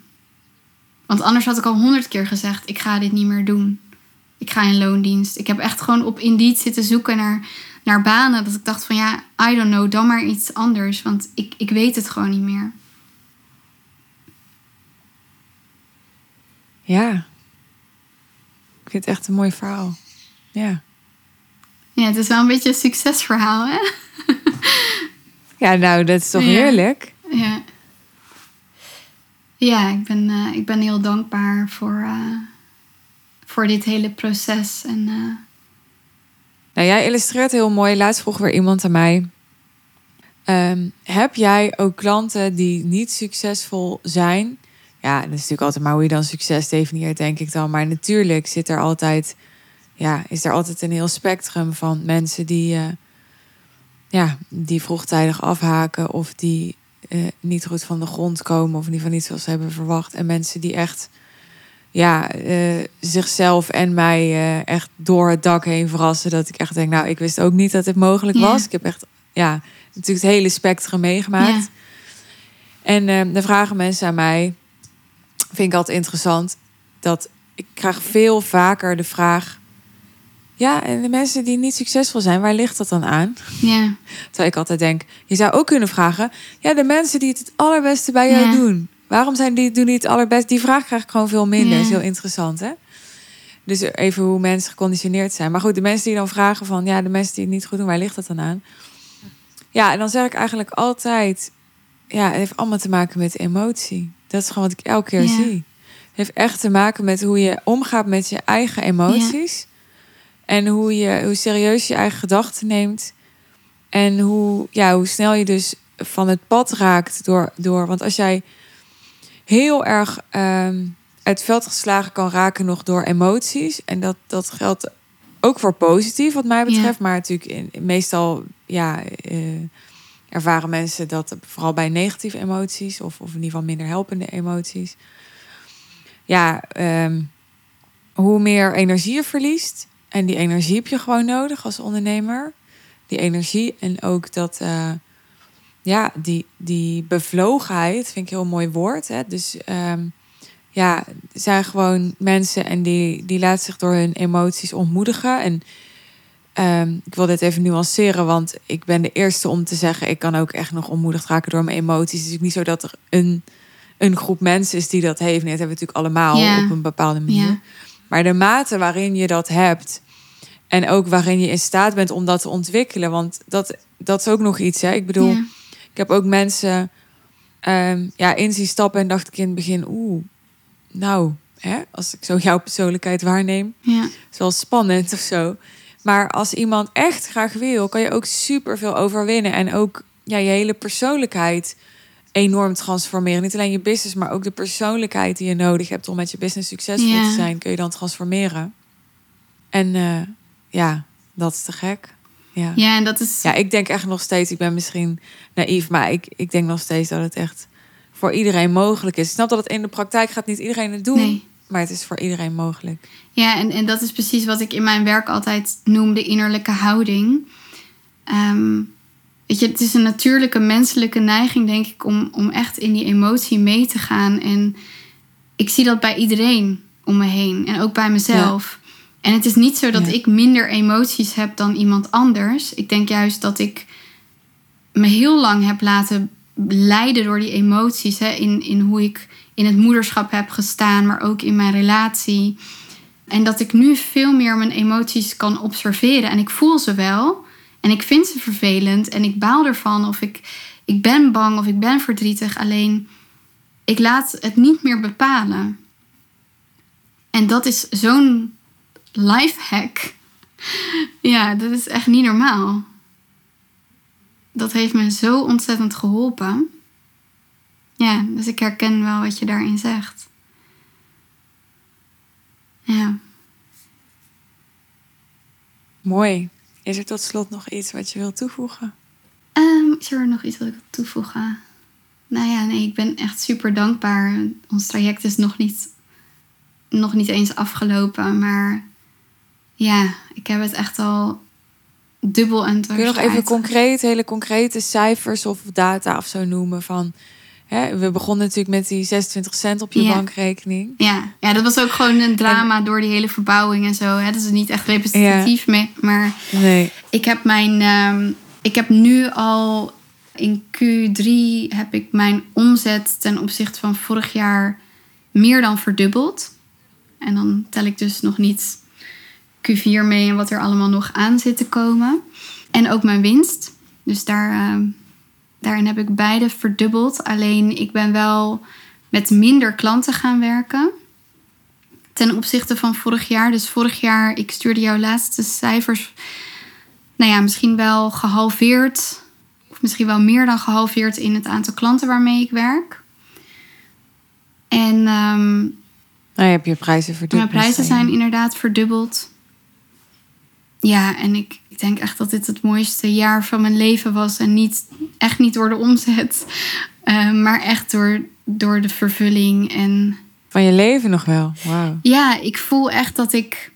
Want anders had ik al honderd keer gezegd: ik ga dit niet meer doen. Ik ga in loondienst. Ik heb echt gewoon op Indeed zitten zoeken naar, naar banen. Dat ik dacht van ja, I don't know, dan maar iets anders. Want ik, ik weet het gewoon niet meer. ja. Ik vind het echt een mooi verhaal. Ja. Ja, het is wel een beetje een succesverhaal, hè? Ja, nou, dat is toch Ja. heerlijk? Ja. Ja, ik ben, eh, ik ben heel dankbaar voor, eh, voor dit hele proces. En eh, Nou, jij illustreert heel mooi. Laatst vroeg weer iemand aan mij. ehm, heb jij ook klanten die niet succesvol zijn? Ja, dat is natuurlijk altijd maar hoe je dan succes definieert, denk ik dan. Maar natuurlijk zit er altijd, ja, is er altijd een heel spectrum van mensen die, eh, ja, die vroegtijdig afhaken of die eh, niet goed van de grond komen of in ieder geval niet zoals ze hebben verwacht. En mensen die echt, ja, eh, zichzelf en mij eh, echt door het dak heen verrassen. Dat ik echt denk, nou, ik wist ook niet dat dit mogelijk Ja. was. Ik heb echt, ja, natuurlijk het hele spectrum meegemaakt. Ja. En eh, dan vragen mensen aan mij, vind ik altijd interessant, dat ik krijg veel vaker de vraag. Ja, en de mensen die niet succesvol zijn, waar ligt dat dan aan? ja, Terwijl ik altijd denk, je zou ook kunnen vragen, ja, de mensen die het het allerbeste bij jou doen, waarom zijn die doen die het allerbest? Die vraag krijg ik gewoon veel minder. Dat is heel interessant, hè? Dus even hoe mensen geconditioneerd zijn. Maar goed, de mensen die dan vragen van, ja, de mensen die het niet goed doen, waar ligt dat dan aan? Ja, en dan zeg ik eigenlijk altijd, ja, het heeft allemaal te maken met emotie. Dat is gewoon wat ik elke keer Ja. zie. Het heeft echt te maken met hoe je omgaat met je eigen emoties. En hoe, je, hoe serieus je eigen gedachten neemt. En hoe, ja, hoe snel je dus van het pad raakt door. door want als jij heel erg ehm uit het veld geslagen kan raken nog door emoties. En dat, dat geldt ook voor positief, wat mij betreft. Maar natuurlijk in, meestal ja, eh, ervaren mensen dat vooral bij negatieve emoties. Of, of in ieder geval minder helpende emoties. Ja, ehm, hoe meer energie je verliest. En die energie heb je gewoon nodig als ondernemer. Die energie en ook dat, eh, ja, die, die bevlogenheid vind ik een heel mooi woord. Hè? Dus ehm, ja, er zijn gewoon mensen en die, die laten zich door hun emoties ontmoedigen. En ehm, ik wil dit even nuanceren, want ik ben de eerste om te zeggen, ik kan ook echt nog ontmoedigd raken door mijn emoties. Het is niet zo dat er een, een groep mensen is die dat heeft. Nee, dat hebben we natuurlijk allemaal op een bepaalde manier. Maar de mate waarin je dat hebt. En ook waarin je in staat bent om dat te ontwikkelen. Want dat, dat is ook nog iets. Hè? Ik bedoel, heb ook mensen ehm, ja, in zien stappen en dacht ik in het begin, oeh, nou, hè, als ik zo jouw persoonlijkheid waarneem, ja, is wel spannend of zo. Maar als iemand echt graag wil, kan je ook super veel overwinnen. En ook ja, je hele persoonlijkheid enorm transformeren. Niet alleen je business, maar ook de persoonlijkheid die je nodig hebt om met je business succesvol Ja. te zijn, kun je dan transformeren. En eh, ja, dat is te gek. Ja. ja, en dat is. Ja, ik denk echt nog steeds, ik ben misschien naïef, maar ik, ik denk nog steeds dat het echt voor iedereen mogelijk is. Ik snap dat het in de praktijk gaat niet iedereen het doen, Nee. maar het is voor iedereen mogelijk. Ja, en, en dat is precies wat ik in mijn werk altijd noem de innerlijke houding. Ehm, weet je, het is een natuurlijke menselijke neiging, denk ik, om, om echt in die emotie mee te gaan. En ik zie dat bij iedereen om me heen en ook bij mezelf. En het is niet zo dat ik minder emoties heb dan iemand anders. Ik denk juist dat ik me heel lang heb laten leiden door die emoties. Hè? In, in hoe ik in het moederschap heb gestaan, maar ook in mijn relatie. En dat ik nu veel meer mijn emoties kan observeren. En ik voel ze wel. En ik vind ze vervelend. En ik baal ervan. Of ik, ik ben bang of ik ben verdrietig. Alleen ik laat het niet meer bepalen. En dat is zo'n lifehack. Ja, dat is echt niet normaal. Dat heeft me zo ontzettend geholpen. Ja, dus ik herken wel wat je daarin zegt. Ja. Mooi. Is er tot slot nog iets wat je wilt toevoegen? Um, is er nog iets wat ik wil toevoegen? Nou ja, nee, ik ben echt super dankbaar. Ons traject is nog niet, nog niet eens afgelopen. Maar ja, ik heb het echt al dubbel en Kun je nog even concreet, hele concrete cijfers of data of zo noemen van... Hè, we begonnen natuurlijk met die 26 cent op je bankrekening. Ja. ja, dat was ook gewoon een drama door die hele verbouwing en zo. Hè. Dat is niet echt representatief, ja. maar nee. ik heb mijn... Um, ik heb nu al in Q3 heb ik mijn omzet ten opzichte van vorig jaar meer dan verdubbeld. En dan tel ik dus nog niet Q4 mee en wat er allemaal nog aan zit te komen. En ook mijn winst. Dus daar, uh, daarin heb ik beide verdubbeld. Alleen ik ben wel met minder klanten gaan werken. Ten opzichte van vorig jaar. Dus vorig jaar, ik stuurde jouw laatste cijfers. Nou ja, misschien wel gehalveerd. Of misschien wel meer dan gehalveerd in het aantal klanten waarmee ik werk. En um, nou, je hebt je prijzen verdubbeld. Mijn prijzen zijn inderdaad verdubbeld. Ja, en ik, ik denk echt dat dit het mooiste jaar van mijn leven was. En niet, echt niet door de omzet, uh, maar echt door, door de vervulling. En, van je leven nog wel? Ja, ik voel echt dat ik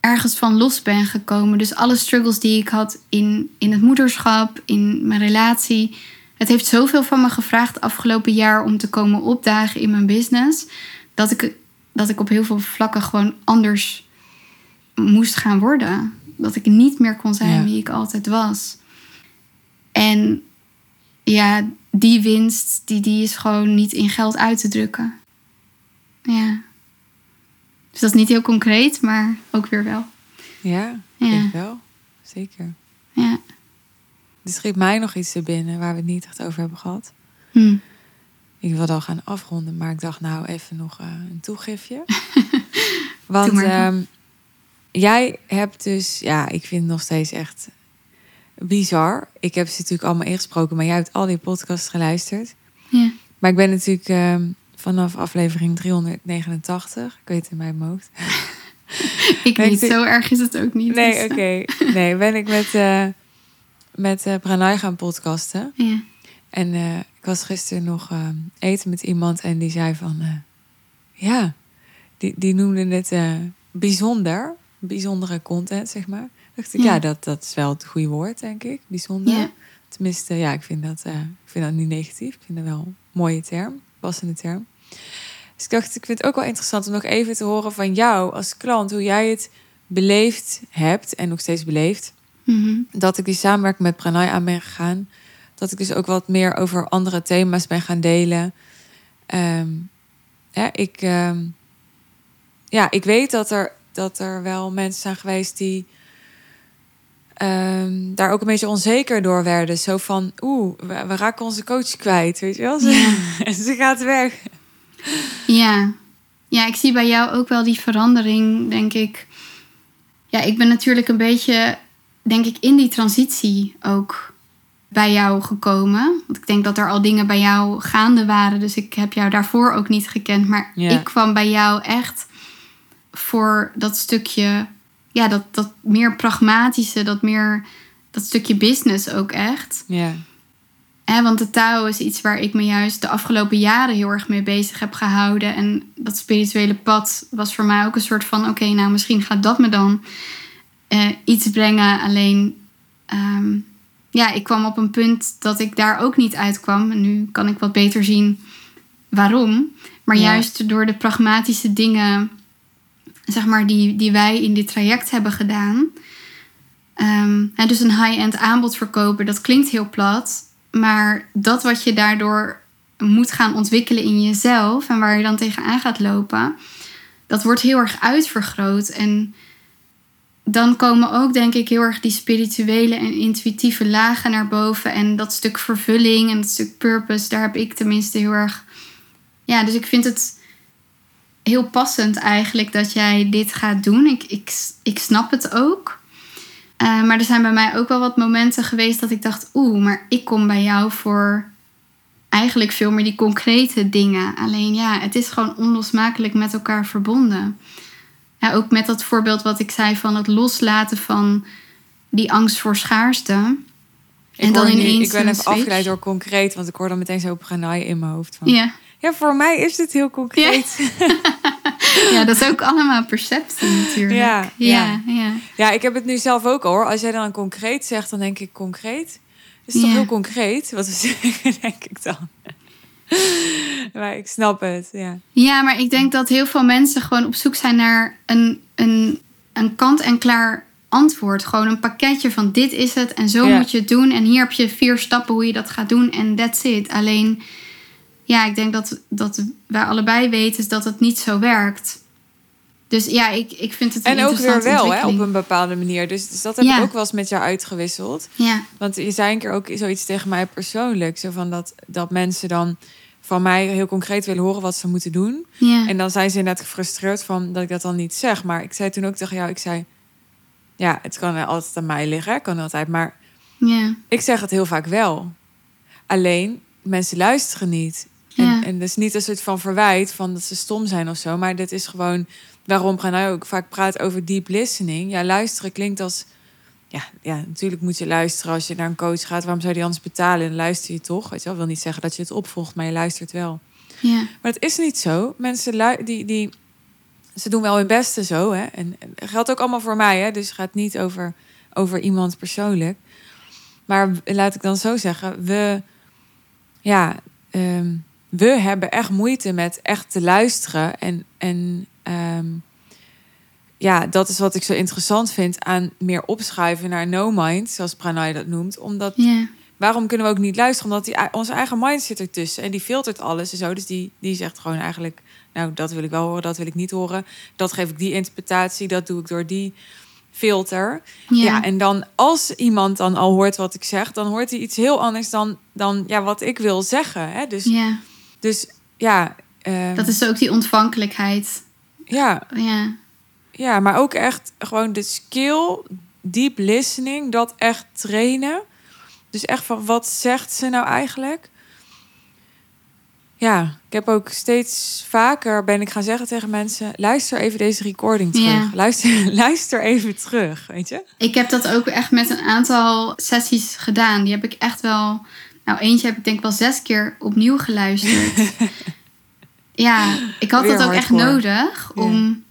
ergens van los ben gekomen. Dus alle struggles die ik had in, in het moederschap, in mijn relatie. Het heeft zoveel van me gevraagd afgelopen jaar om te komen opdagen in mijn business. Dat ik, dat ik op heel veel vlakken gewoon anders moest gaan worden. Dat ik niet meer kon zijn wie ik altijd was. En ja, die winst, die, die is gewoon niet in geld uit te drukken. Ja. Dus dat is niet heel concreet, maar ook weer wel. Ja, ja. ik wel. Zeker. Ja. Er schiet mij nog iets te binnen waar we het niet echt over hebben gehad. Hm. Ik wilde al gaan afronden, maar ik dacht nou even nog uh, een toegifje. Want um, jij hebt dus, ja, ik vind het nog steeds echt bizar. Ik heb ze natuurlijk allemaal ingesproken, maar jij hebt al die podcasts geluisterd. Ja. Maar ik ben natuurlijk um, vanaf aflevering 389, ik weet het in mijn hoofd. ik niet, zo erg is het ook niet. Nee, dus, oké. Okay. Nee, ben ik met, uh, met uh, Pranay gaan podcasten. Ja. En uh, ik was gisteren nog uh, eten met iemand en die zei van... Ja, die, die noemde het bijzonder bijzondere content, zeg maar. Dacht ik, ja, dat, dat is wel het goede woord, denk ik. Bijzonder. Ja. Tenminste, ja, ik vind, dat, uh, ik vind dat niet negatief. Ik vind dat wel een mooie term, passende term. Dus ik dacht, ik vind het ook wel interessant om nog even te horen van jou als klant, hoe jij het beleefd hebt en nog steeds beleeft. Mm Dat ik die samenwerking met Pranay aan ben gegaan. Dat ik dus ook wat meer over andere thema's ben gaan delen. Um, ja, ik, um, ja, ik weet dat er dat er wel mensen zijn geweest die um, daar ook een beetje onzeker door werden. Zo van, oeh, we, we raken onze coach kwijt, weet je wel? Ja. en ze gaat weg. Ja. ja, ik zie bij jou ook wel die verandering, denk ik. Ja, ik ben natuurlijk een beetje, denk ik, in die transitie ook bij jou gekomen. Want ik denk dat er al dingen bij jou gaande waren. Dus ik heb jou daarvoor ook niet gekend. Maar Ja. ik kwam bij jou echt voor dat stukje, ja, dat, dat meer pragmatische, dat meer, dat stukje business ook echt. Ja. Hè, want de touw is iets waar ik me juist de afgelopen jaren heel erg mee bezig heb gehouden. En dat spirituele pad was voor mij ook een soort van: oké, nou misschien gaat dat me dan eh, iets brengen. Alleen, ehm, ja, ik kwam op een punt dat ik daar ook niet uitkwam. En nu kan ik wat beter zien waarom. Maar Ja. juist door de pragmatische dingen, zeg maar, die, die wij in dit traject hebben gedaan. Ehm, hè, dus een high-end aanbod verkopen, dat klinkt heel plat. Maar dat wat je daardoor moet gaan ontwikkelen in jezelf en waar je dan tegenaan gaat lopen, dat wordt heel erg uitvergroot. En dan komen ook, denk ik, heel erg die spirituele en intuïtieve lagen naar boven. En dat stuk vervulling en dat stuk purpose, daar heb ik tenminste heel erg. Ja, dus ik vind het heel passend eigenlijk dat jij dit gaat doen. Ik, ik, ik snap het ook. Uh, maar er zijn bij mij ook wel wat momenten geweest dat ik dacht: oeh, maar ik kom bij jou voor eigenlijk veel meer die concrete dingen. Alleen ja, het is gewoon onlosmakelijk met elkaar verbonden. Ja, ook met dat voorbeeld wat ik zei van het loslaten van die angst voor schaarste. Ik en dan ineens. Ik ben even afgeleid door concreet, want ik hoor dan meteen zo op in mijn hoofd. Van, ja. Ja, voor mij is dit heel concreet. Ja. ja, dat is ook allemaal perceptie natuurlijk. Ja, ja, ja. ja. ik heb het nu zelf ook hoor. Als jij dan concreet zegt, dan denk ik concreet. Is toch heel concreet wat we zeggen, denk ik dan. maar ik snap het, ja. Ja, maar ik denk dat heel veel mensen gewoon op zoek zijn naar een, een, een kant-en-klaar antwoord. Gewoon een pakketje van dit is het en zo moet je het doen. En hier heb je vier stappen hoe je dat gaat doen en that's it. Alleen, ja, ik denk dat, dat wij allebei weten dat het niet zo werkt. Dus ja, ik, ik vind het een En ook weer wel, hè, op een bepaalde manier. Dus, dus dat heb ik ook wel eens met jou uitgewisseld. Ja. Want je zei een keer ook zoiets tegen mij persoonlijk. Zo van dat, dat mensen dan van mij heel concreet willen horen wat ze moeten doen. Ja. En dan zijn ze inderdaad gefrustreerd van dat ik dat dan niet zeg. Maar ik zei toen ook tegen jou, ik zei... Ja, het kan altijd aan mij liggen, kan altijd. Maar ja. ik zeg het heel vaak wel. Alleen, mensen luisteren niet. En, ja. en dat is niet een soort van verwijt van dat ze stom zijn of zo. Maar dit is gewoon waarom gaan wij ook vaak praten over deep listening. Ja, luisteren klinkt als ja, ja, natuurlijk moet je luisteren als je naar een coach gaat. Waarom zou die anders betalen? En luister je toch? Weet je wel, wil niet zeggen dat je het opvolgt, maar je luistert wel. Ja. Maar het is niet zo. Mensen die, die, ze doen wel hun beste zo. Hè? En, en geldt ook allemaal voor mij. Hè? Dus het gaat niet over, over iemand persoonlijk. Maar laat ik dan zo zeggen, we, ja, um, we hebben echt moeite met echt te luisteren en, en um, ja, dat is wat ik zo interessant vind aan meer opschuiven naar no mind, zoals Pranay dat noemt. Omdat waarom kunnen we ook niet luisteren? Omdat die, onze eigen mind zit ertussen en die filtert alles en zo. Dus die, die zegt gewoon eigenlijk, nou, dat wil ik wel horen, dat wil ik niet horen. Dat geef ik die interpretatie, dat doe ik door die filter. Ja. en dan als iemand dan al hoort wat ik zeg, dan hoort hij iets heel anders dan, dan ja, wat ik wil zeggen. Hè? Dus, ja. Dus ja. Uh, dat is ook die ontvankelijkheid. Ja. Ja. Ja, maar ook echt gewoon de skill, deep listening, dat echt trainen. Dus echt van wat zegt ze nou eigenlijk? Ja, ik heb ook steeds vaker ben ik gaan zeggen tegen mensen: luister even deze recording terug. Luister, luister even terug, weet je? Ik heb dat ook echt met een aantal sessies gedaan. Die heb ik echt wel. Nou, eentje heb ik denk wel zes keer opnieuw geluisterd. ja, ik had dat ook echt nodig om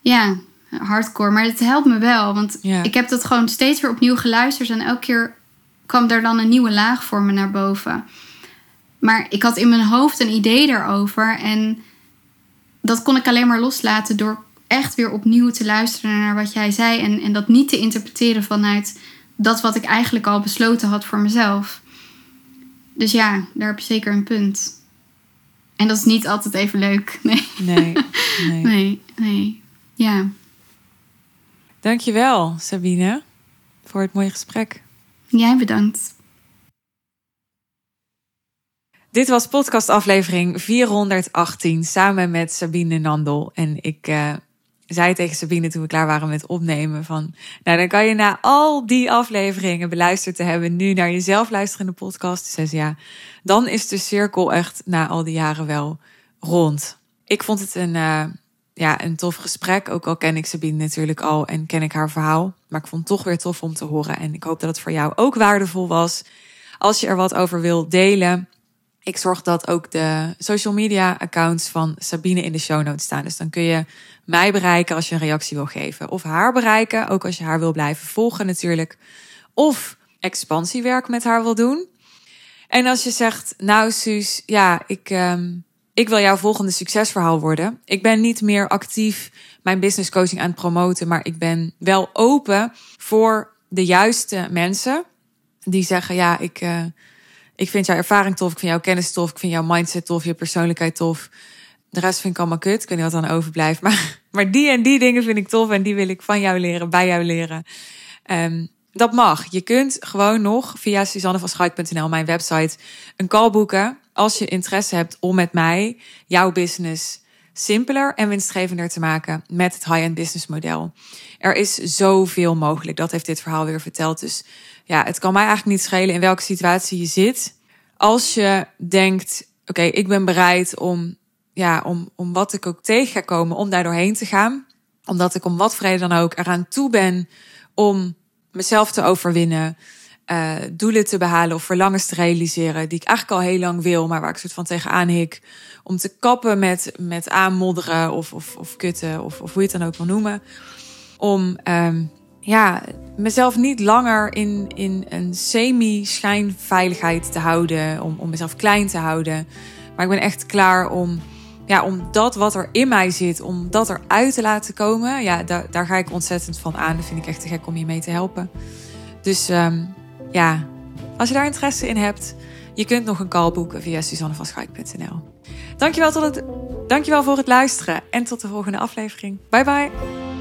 ja, hardcore. Maar het helpt me wel. Want ik heb dat gewoon steeds weer opnieuw geluisterd. En elke keer kwam er dan een nieuwe laag voor me naar boven. Maar ik had in mijn hoofd een idee daarover. En dat kon ik alleen maar loslaten door echt weer opnieuw te luisteren naar wat jij zei. En, en dat niet te interpreteren vanuit dat wat ik eigenlijk al besloten had voor mezelf. Dus ja, daar heb je zeker een punt. En dat is niet altijd even leuk. Nee. Nee. Nee. nee, nee. Ja. Dankjewel, Sabine, voor het mooie gesprek. Jij bedankt. Dit was podcastaflevering 418 samen met Sabine Nandel. En ik uh, zei tegen Sabine toen we klaar waren met opnemen van... Nou, dan kan je na al die afleveringen beluisterd te hebben... nu naar jezelf luisteren in de podcast. Ze zei ja, dan is de cirkel echt na al die jaren wel rond. Ik vond het een... Uh, ja, een tof gesprek. Ook al ken ik Sabine natuurlijk al en ken ik haar verhaal. Maar ik vond het toch weer tof om te horen. En ik hoop dat het voor jou ook waardevol was. Als je er wat over wilt delen. Ik zorg dat ook de social media accounts van Sabine in de show notes staan. Dus dan kun je mij bereiken als je een reactie wil geven. Of haar bereiken, ook als je haar wil blijven volgen natuurlijk. Of expansiewerk met haar wil doen. En als je zegt, nou Suus, ja, ik... Um, ik wil jouw volgende succesverhaal worden. Ik ben niet meer actief mijn business coaching aan het promoten, maar ik ben wel open voor de juiste mensen die zeggen: Ja, ik, uh, ik vind jouw ervaring tof, ik vind jouw kennis tof, ik vind jouw mindset tof, je persoonlijkheid tof. de rest vind ik allemaal kut. Ik weet niet wat dan overblijft. Maar, maar die en die dingen vind ik tof en die wil ik van jou leren, bij jou leren. Um, dat mag. Je kunt gewoon nog via suzannevanschuik.nl, mijn website, een call boeken. Als je interesse hebt om met mij jouw business simpeler en winstgevender te maken met het high-end business model. Er is zoveel mogelijk. Dat heeft dit verhaal weer verteld. Dus ja, het kan mij eigenlijk niet schelen in welke situatie je zit. Als je denkt, oké, ik ben bereid om, ja, om, om wat ik ook tegen ga komen, om daar doorheen te gaan. Omdat ik om wat vrede dan ook eraan toe ben om mezelf te overwinnen. Uh, doelen te behalen of verlangens te realiseren die ik eigenlijk al heel lang wil, maar waar ik soort van tegenaan hik. Om te kappen met, met aanmodderen of, of, of kutten of, of hoe je het dan ook wil noemen. Om um, ja, mezelf niet langer in, in een semi-schijnveiligheid te houden. Om, om mezelf klein te houden. Maar ik ben echt klaar om, ja, om dat wat er in mij zit, om dat eruit te laten komen. Ja, daar, daar ga ik ontzettend van aan. Dat vind ik echt te gek om je mee te helpen. Dus um, ja, als je daar interesse in hebt, je kunt nog een call boeken via suzannevanschaik.nl. Dankjewel, tot het, dankjewel voor het luisteren en tot de volgende aflevering. Bye bye.